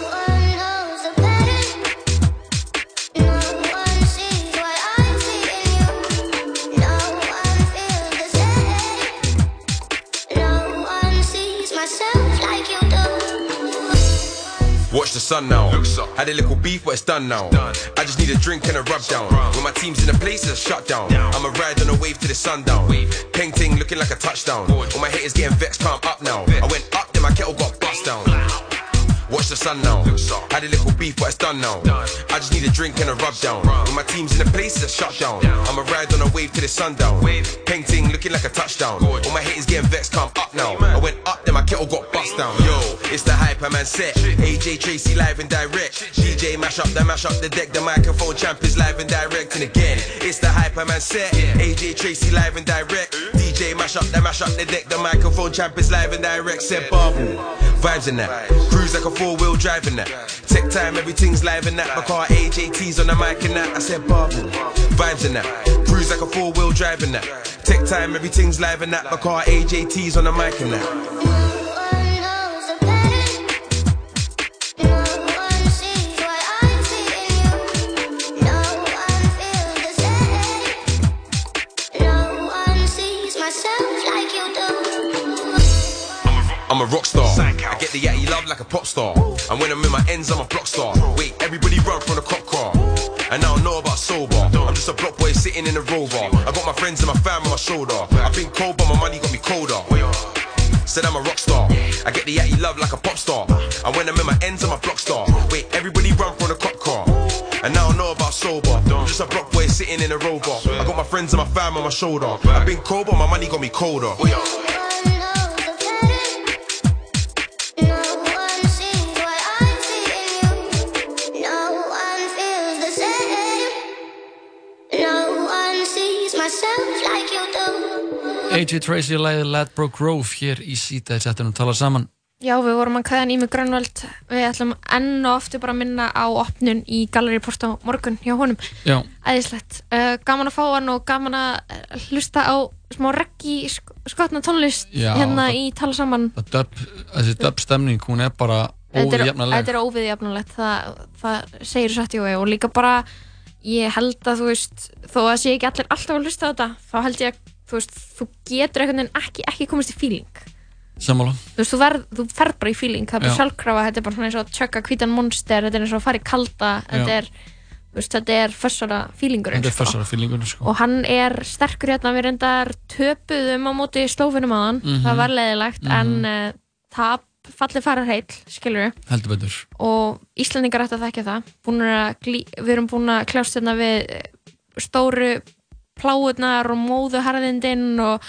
Sun now. Had a little beef, but it's done now. I just need a drink and a rub down. When my team's in a place, it's shut down. I'ma ride on a wave to the sundown. Peng ting looking like a touchdown. All my haters getting vexed, calm up now. I went up, then my kettle got bust down. Watch the sun now. Had a little beef, but it's done now. I just need a drink and a rub down. When my team's in a place, it's shut down. I'ma ride on a wave to the sundown. Peng ting looking like a touchdown. All my haters getting vexed, calm up now. I went up, then my kettle got bust down. Yo, it's the Hyperman set. AJ Tracy live and direct. DJ mash up the mash up the deck. The microphone champ is live and direct. And again, it's the Hyperman set. AJ Tracy live and direct. DJ mash up the mash up the deck. The microphone champ is live and direct. Said bubble. Vibes in that. Cruise like a four wheel driving that. Tech time, everything's live in that. My car AJT's on the mic and that. I said bubble. Vibes in that. Cruise like a four wheel driving that. Tech time, everything's live in that. My car AJT's on the mic and that. I'm a rock star. I get the yatty love like a pop star. And when I'm in my ends, I'm a block star. Wait, everybody run from the cop car. And I don't know about sober. I'm just a block boy sitting in a rover. I got my friends and my fam on my shoulder. I've been cold, but my money got me colder. Said I'm a rock star. I get the yatty love like a pop star. And when I'm in my ends, I'm a block star. Wait, everybody run from the cop car. And I don't know about sober. I'm just a block boy sitting in a rover. I got my friends and my fam on my shoulder. I've been cold, but my money got me colder. AJ Tracy læði Ladbroke Grove hér í sítaði settunum tala saman. Já, við vorum að kveða Ími Grönvöld. Við ætlum enn og ofti bara að minna á opnun í Gallery Port á morgun hjá honum. Já. Æðislegt. Uh, Gaman að fá hann og gaman að eh, hlusta á smá reggi sk skotna tónlist Já, hérna það- í tala saman. þessi dub stemning, hún er bara Þetta er- óviðjafnaleg Þetta er óviðjafnulegt það, það segir satt í og líka bara ég held að þú veist þó að sé ekki allir alltaf að hlusta á þetta þá held ég að þú veist þú getur einhvern veginn ekki, ekki komist í feeling Sammála þú veist þú, verð, þú ferð bara í feeling það er bara Já. sjálfkrafa, þetta er bara svona eins og að tjögga hvítan monster, þetta er eins og að fara í kalda þetta er, veist, þetta er fössara feelingurinn Þetta er fessara fílingunum sko og hann er sterkur hérna við reyndar töpuðum á móti slófinum á hann Mhm. það var leðilegt Mhm. en uh, tap fallið fara heill, skilur við Heldur betur. Og Íslandingar ætti að þekka það. Glí- við erum búin að kljást hérna við eh, stóru pláurnar og móðuharðindinn og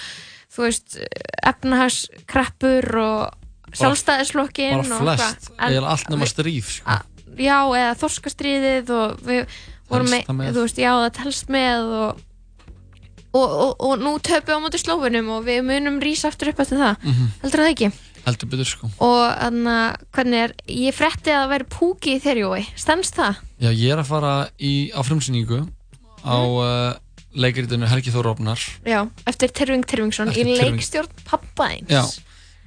þú veist efnahagskreppur og sjálfstæðislokkin Bara flest, eða allt nema stríð sko. já, eða þorskastriðið og við vorum með, með? þú veist, já, það telst með og og, og, og nú töpum við á móti slófunum og við munum rísa aftur upp eftir það. Mhm. heldur það ekki Heldur betur sko. Og þannig að hvernig er ég frétti að það væri púki í þeirri stendst það? Já, ég er að fara í, á frumsýningu á uh, leikritinu Helgi Þór Rófnar Já, eftir Tyrfing Tyrfingsson í leikstjórn pappaðins Já,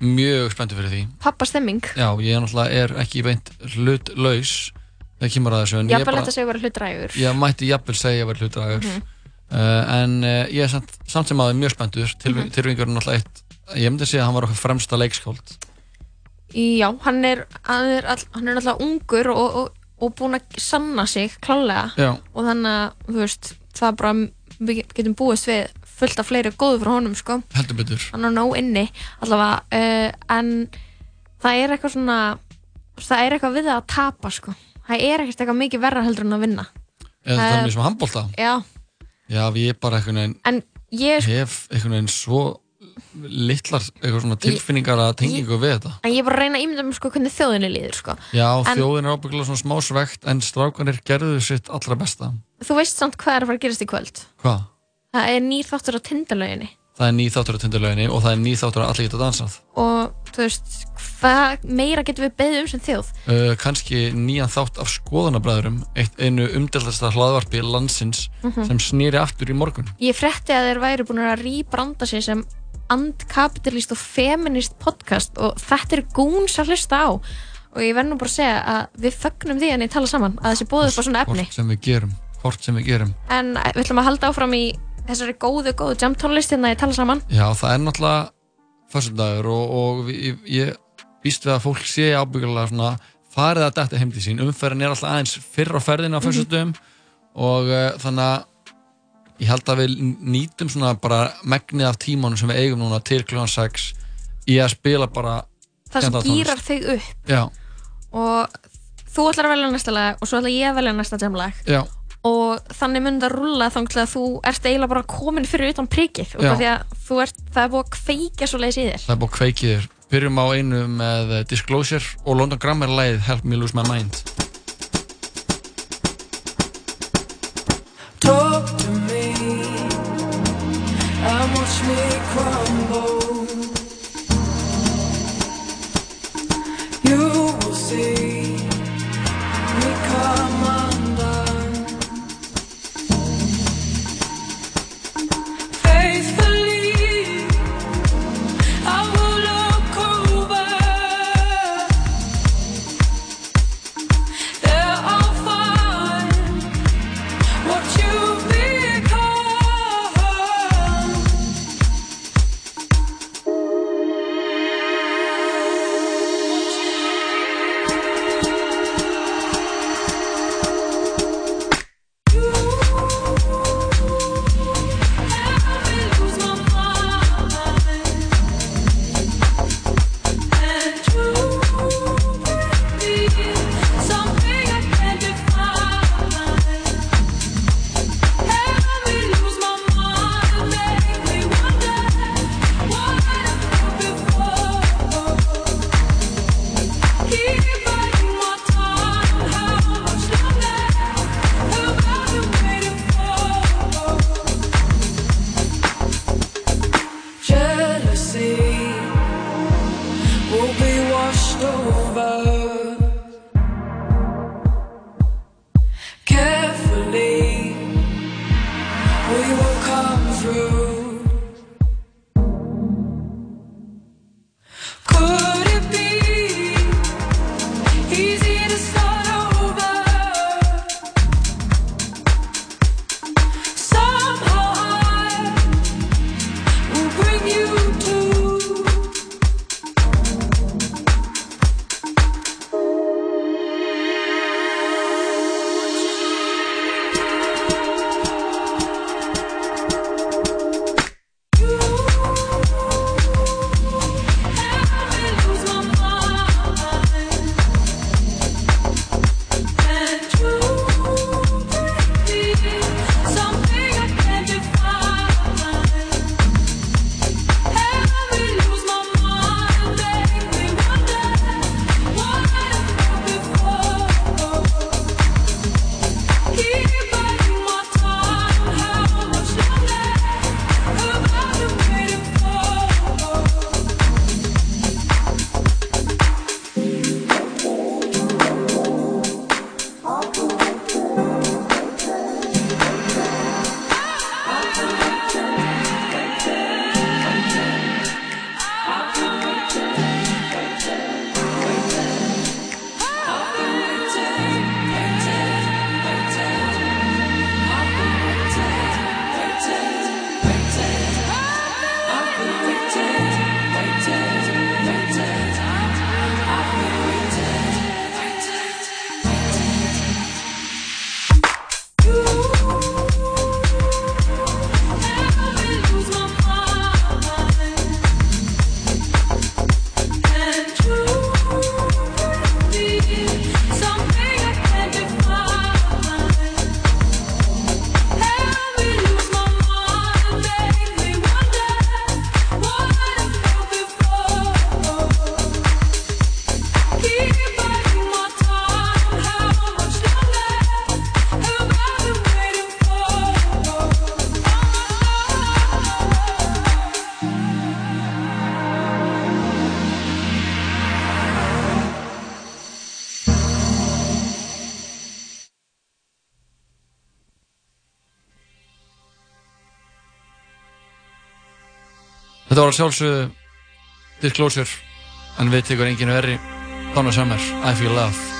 mjög spenntur fyrir því. Pappastemming Já, ég er náttúrulega er ekki beint hlutlaus. Þegar kemur að þessu Jafnvel bara- þetta segja vera hlutrægur Ég mætti jafnvel segja að vera hlutdragur Mhm. uh, en uh, ég er samt, samt sem aðeins mjög spenntur. Tyrfing, Mhm. Er náttúrulega eitt ég myndi að segja að hann var okkar fremsta leikskáld. Já, hann er hann er, all, hann er alltaf ungur og, og, og búin að sanna sig klálega. Já. og þannig að veist, það er bara við getum búist við fullt af fleiri góðu frá honum sko. Heldur betur. Hann er nóg inni allavega uh, en það er eitthvað svona það er eitthvað við það að tapa sko. Það er ekkert eitthvað mikið verra heldur en að vinna. Eða það Eh, er mjög sem handbólta já, já, ég bara einhvern veginn en ég hef einhvern veginn svo litlar tilfinningar að tengingu við þetta. En ég er bara að reyna að ímynda mér sko hvernig þjóðinni líður sko. Já, En- þjóðin er ábyggilega svona smá svegt en strákanir gerðu sitt allra besta. Þú veist samt hvað er að fara að gerast í kvöld. Hvað? það er nýr þáttur á tindalöginni. Það er ný þáttur á tindalöginni og það er ný þáttur að allir geta dansað. Og þú veist hvað meira getum við beðið um sem þjóð? Uh, kannski nýjan þátt af skoðanabræðurum eitt einu umdeltasta hlaðvarpi landsins Mhm. sem snýri aftur í morgun. Ég frétti að þeir væri búin að rýbranda sig sem andkapitalist og feminist podcast og þetta er gúns að hlusta á. Og ég verð nú bara að segja að við fögnum því en ég tala saman að þessi bóðu upp á svona efni. hvort sem við gerum hvort sem við gerum. En við ætlum að halda áfram í þessari góðu, góðu jam tónlist hérna ég tala saman. Já, það er náttúrulega föstudagur og, og ég, ég býst við að fólk sé ábyggulega svona farið að detta heim til sín, umferðin er alltaf aðeins fyrr á ferðinu á Mhm. föstudum og uh, þannig að ég held að við nýtum svona bara megnið af tímanum sem við eigum núna til kljóðan 6 í að spila bara það sem gýrar þig upp. Já, og þú ætlar að velja næsta lag og svo ætla ég að velja næsta jamlag já, og þannig mun það rúlla þanglega að þú ert eiginlega bara komin fyrir utan prikið og það er búið að kveikja svo leiðis í þér. Það er búið að kveikið þér. Byrjum á einu með eh, Disclosure og London Grammar lagið Help Me Lose My Mind watch me crumble. Þetta var sjálfsögðu Disclosure en við tekur enginu verri. Donna Summer, I Feel Love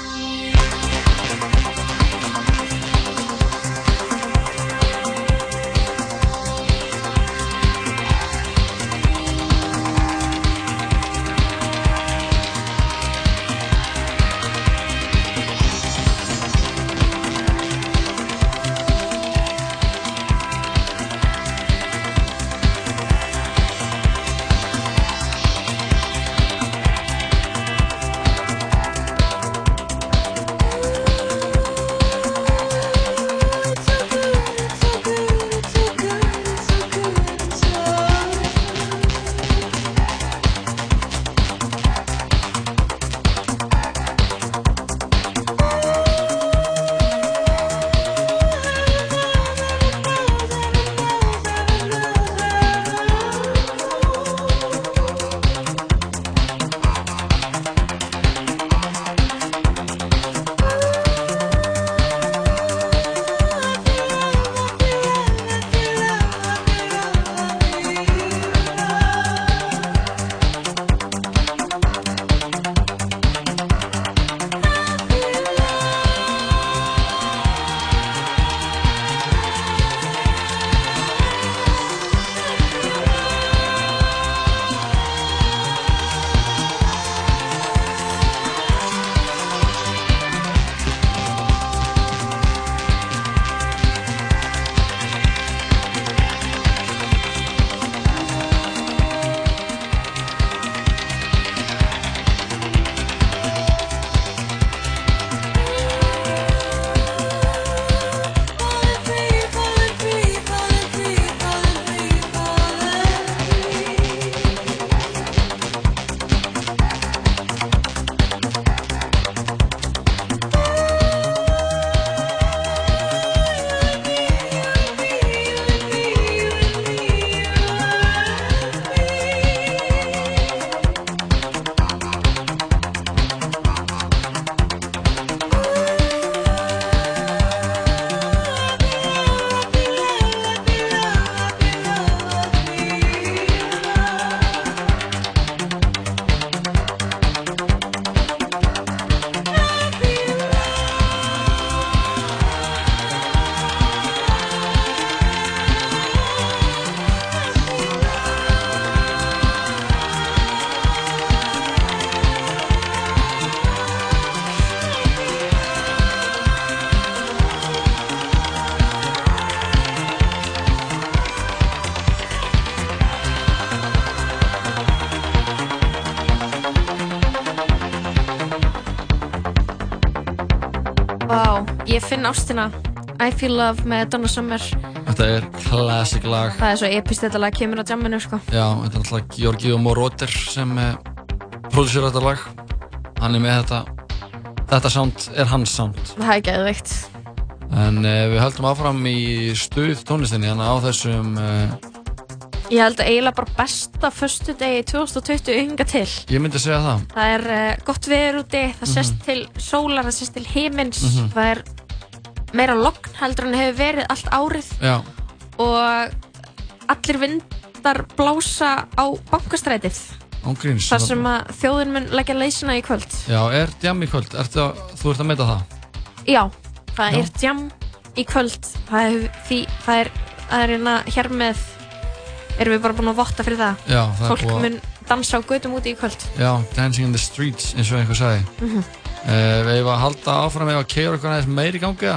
ástina. I Feel Love með Donna Summer. Þetta er classic lag. Það er svo epist þetta lag kemur á jamminu sko. Já, þetta er alltaf Georgi og Moroder sem uh, prodúsir þetta lag. Hann er með þetta. Þetta sound er hans sound. Það er geðveikt. En uh, við höldum áfram í stuð tónlistinni Þannig á þessum uh, Ég held að eiginlega bara besta förstu degi 2020 ynga til. Ég myndi segja það. Það er uh, gott veður úti, það Mhm. sést til sólar, það sést til himins. Mhm. Það er meira logn heldur en hefur verið allt árið Já, og allir vindar blása á bankastrætið ángríns þar sem að þjóðin mun leggja leysina í kvöld Já, er djam í kvöld? Ertu að, þú ert að meita það? Já, það Já. er jam í kvöld það er, því, það er, það er hérna hér með erum við bara búin að votta fyrir það Já, það fólk búið að- mun dansa á götum úti í kvöld Já, Dancing in the Streets eins og einhver sagði Mhm. uh, Við hefum að halda áfram ef að keira eitthvað aðeins meir í gangi?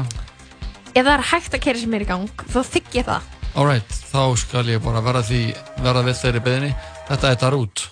Ef það er hægt að kera sér meir í gang þá þykk ég það. Alright, þá skal ég bara verða því verða við þeirri beðinni Þetta er Darút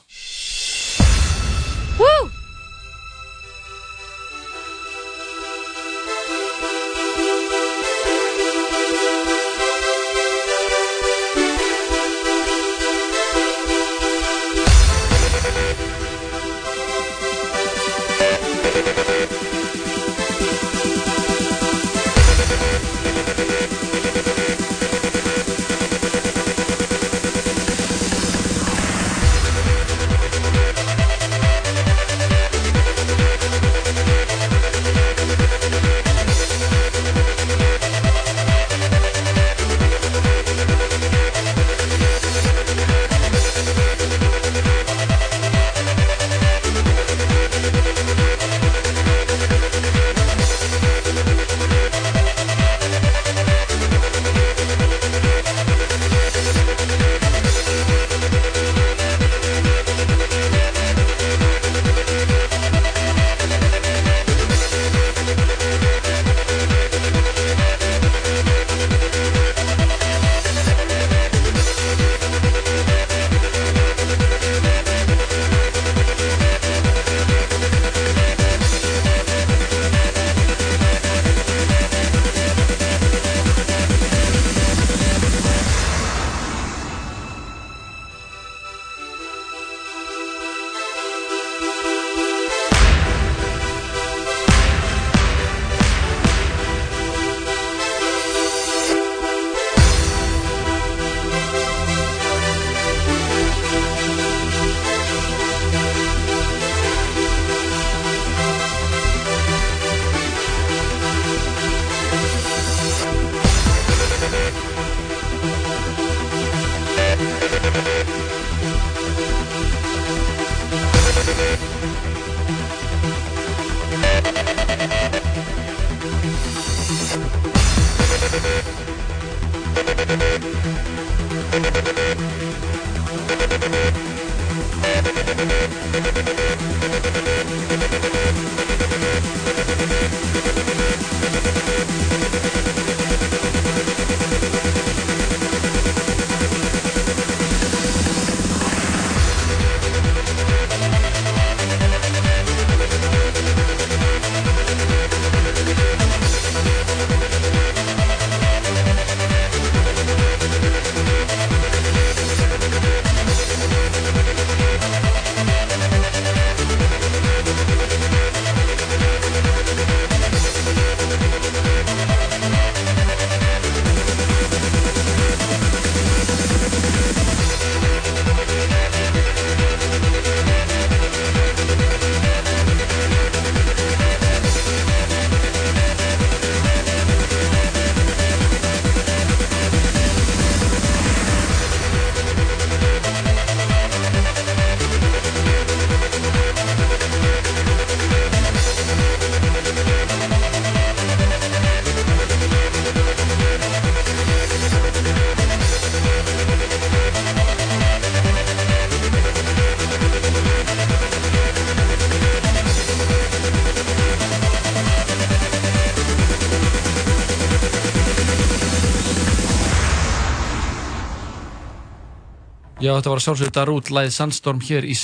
Já, þetta var að sjálfsögðu Darút, læðið Sandstorm hér í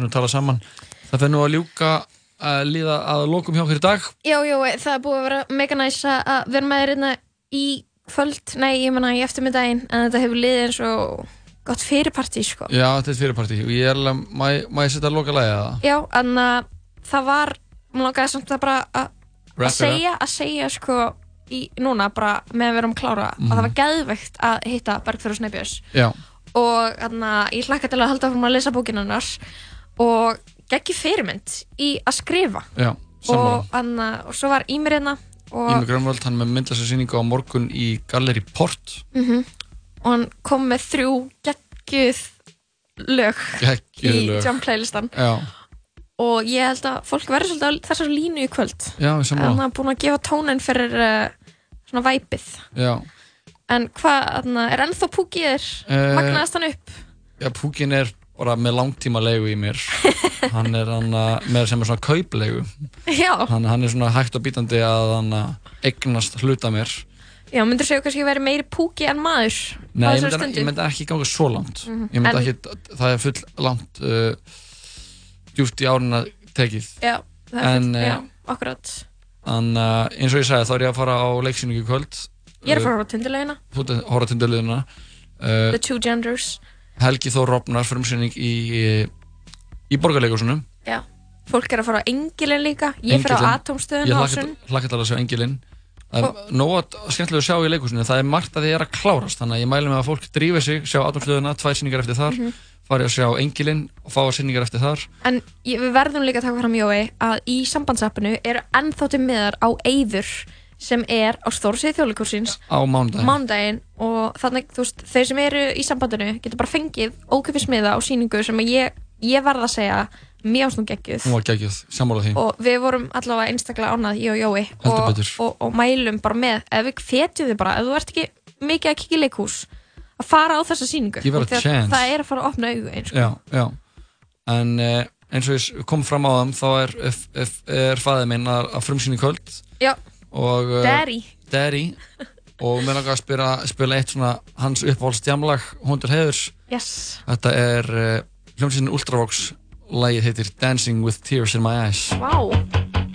er nú að tala saman Það nú að ljúka að líða að lokum hjá okkur í dag Já, já, það er búið að vera mega næs að vera með þér hérna í kvöld, nei, ég menna í eftirmiddaginn en þetta hefur liðið eins og gott fyrirpartí, sko. Já, þetta er fyrirparti og ég er alveg, má ég- setja að loka lægið það? Já, en uh, það var, mér langaði samt að bara að segja, að segja, sko, í, núna bara með að vera um klára Mhm. að það var geðveikt að hitta Bergþór og Snæbjörns Já, og þannig að ég hlakka til að halda fórum að lesa bókinu hennar og geggi fyrirmynd í að skrifa. Já, og, anna, og svo var Ímir hérna og, Ími Grönvöld, hann með myndlæsa á morgun í Gallery Port. Mhm. og hann kom með þrjú geggjuð lög Geggjuð í lög. jam playlistan Já, og ég held að fólk verður svolítið á þessar línu í kvöld. Já, sammála. hann er búin að gefa tónin fyrir uh, svona væpið. Já en hvað, er ennþá púkið þér Eh, magnaðast hann upp? Já, Púkin er bara með langtíma leigu í mér. [LAUGHS] Hann er hann að, með sem er svona kauplegu já, hann, hann er svona hægt og bítandi að hann eignast hluta mér. Já, myndur segja kannski að vera meiri púki en maður Nei, ég myndi, ég myndi ekki ganga svo langt. Mhm. Ég myndi En- ekki, það er full langt uh, djúpt í árina tekið. Já, það er En, full, eh, já, akkurat. En uh, eins og ég sagði þá er ég að fara á leiksýningu kvöld ég er að fara á tindilegina, Þú ert að horfa til döluðina uh, The Two Genders. Helgi Þór Rofnar frumsýning í, í borgarleikusunum já, fólk er að fara á Engilin líka. Ég fyrir á Atomstöðun á Sunn Ég hlakka til að sjá Engilinn Það er nóg skemmtilega að sjá í leikusinu Það er margt að þið er að klárast. Þannig að ég mæli með að fólk drífi sig Sjá Atomstöðuna, tvær sýningar eftir þar Mhm. Fari að sjá Engilinn og fá sýningar eftir þar. En ég, við verðum líka að taka fram Jói að í sambandsappinu eru ennþá til miðar á Eyður sem er á stórsið þjóðleikursins Á mánudaginn. mánudaginn. Og þannig, þú veist, þeir sem eru í sambandinu getur bara fengið ókipis miða á síningu sem ég, ég verð að segja mjög ásnum geggjuð. Hún var geggjuð, sammála því. Og við vorum allavega einstaklega ánað, ég og Jói Heldur og, betur. og, og mælum bara með ef við fetjum þið bara, ef þú ert ekki mikið að kikið leikhús að fara á þessa síningu Give it a Því að chance. það er að fara að opna augu eins Já, já. En uh, eins og ég kom fram á þeim Þá er, er, er, fæðið minn að, að frumsýna í kvöld. Já. Og, uh, Daddy. Daddy. Og mér langar að spila, spila eitt svona Hans uppáhaldsdjamlag, Hundur Heiðurs. Yes. Þetta er uh, hljómsýnin Ultravox. Lagið heitir Dancing with Tears in My Eyes. Vá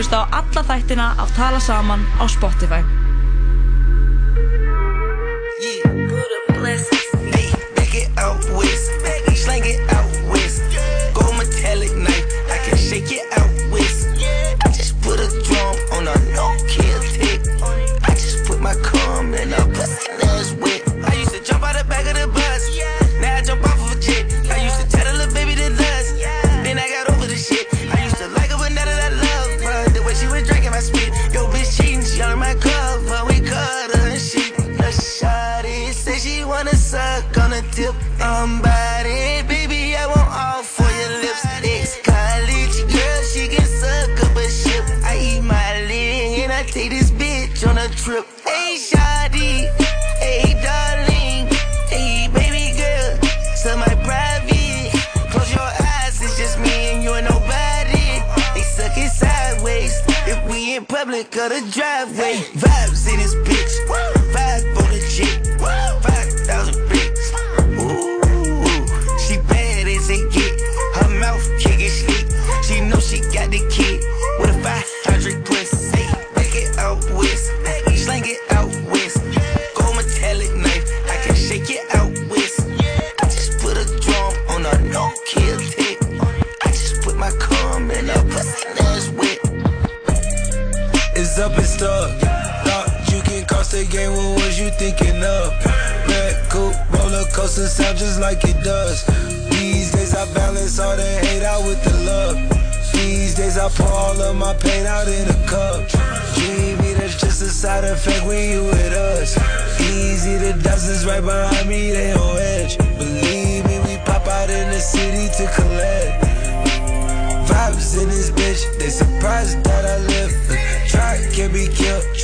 hlusta á alla þættina af Tala Saman á Spotify.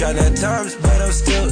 At times, but I'm still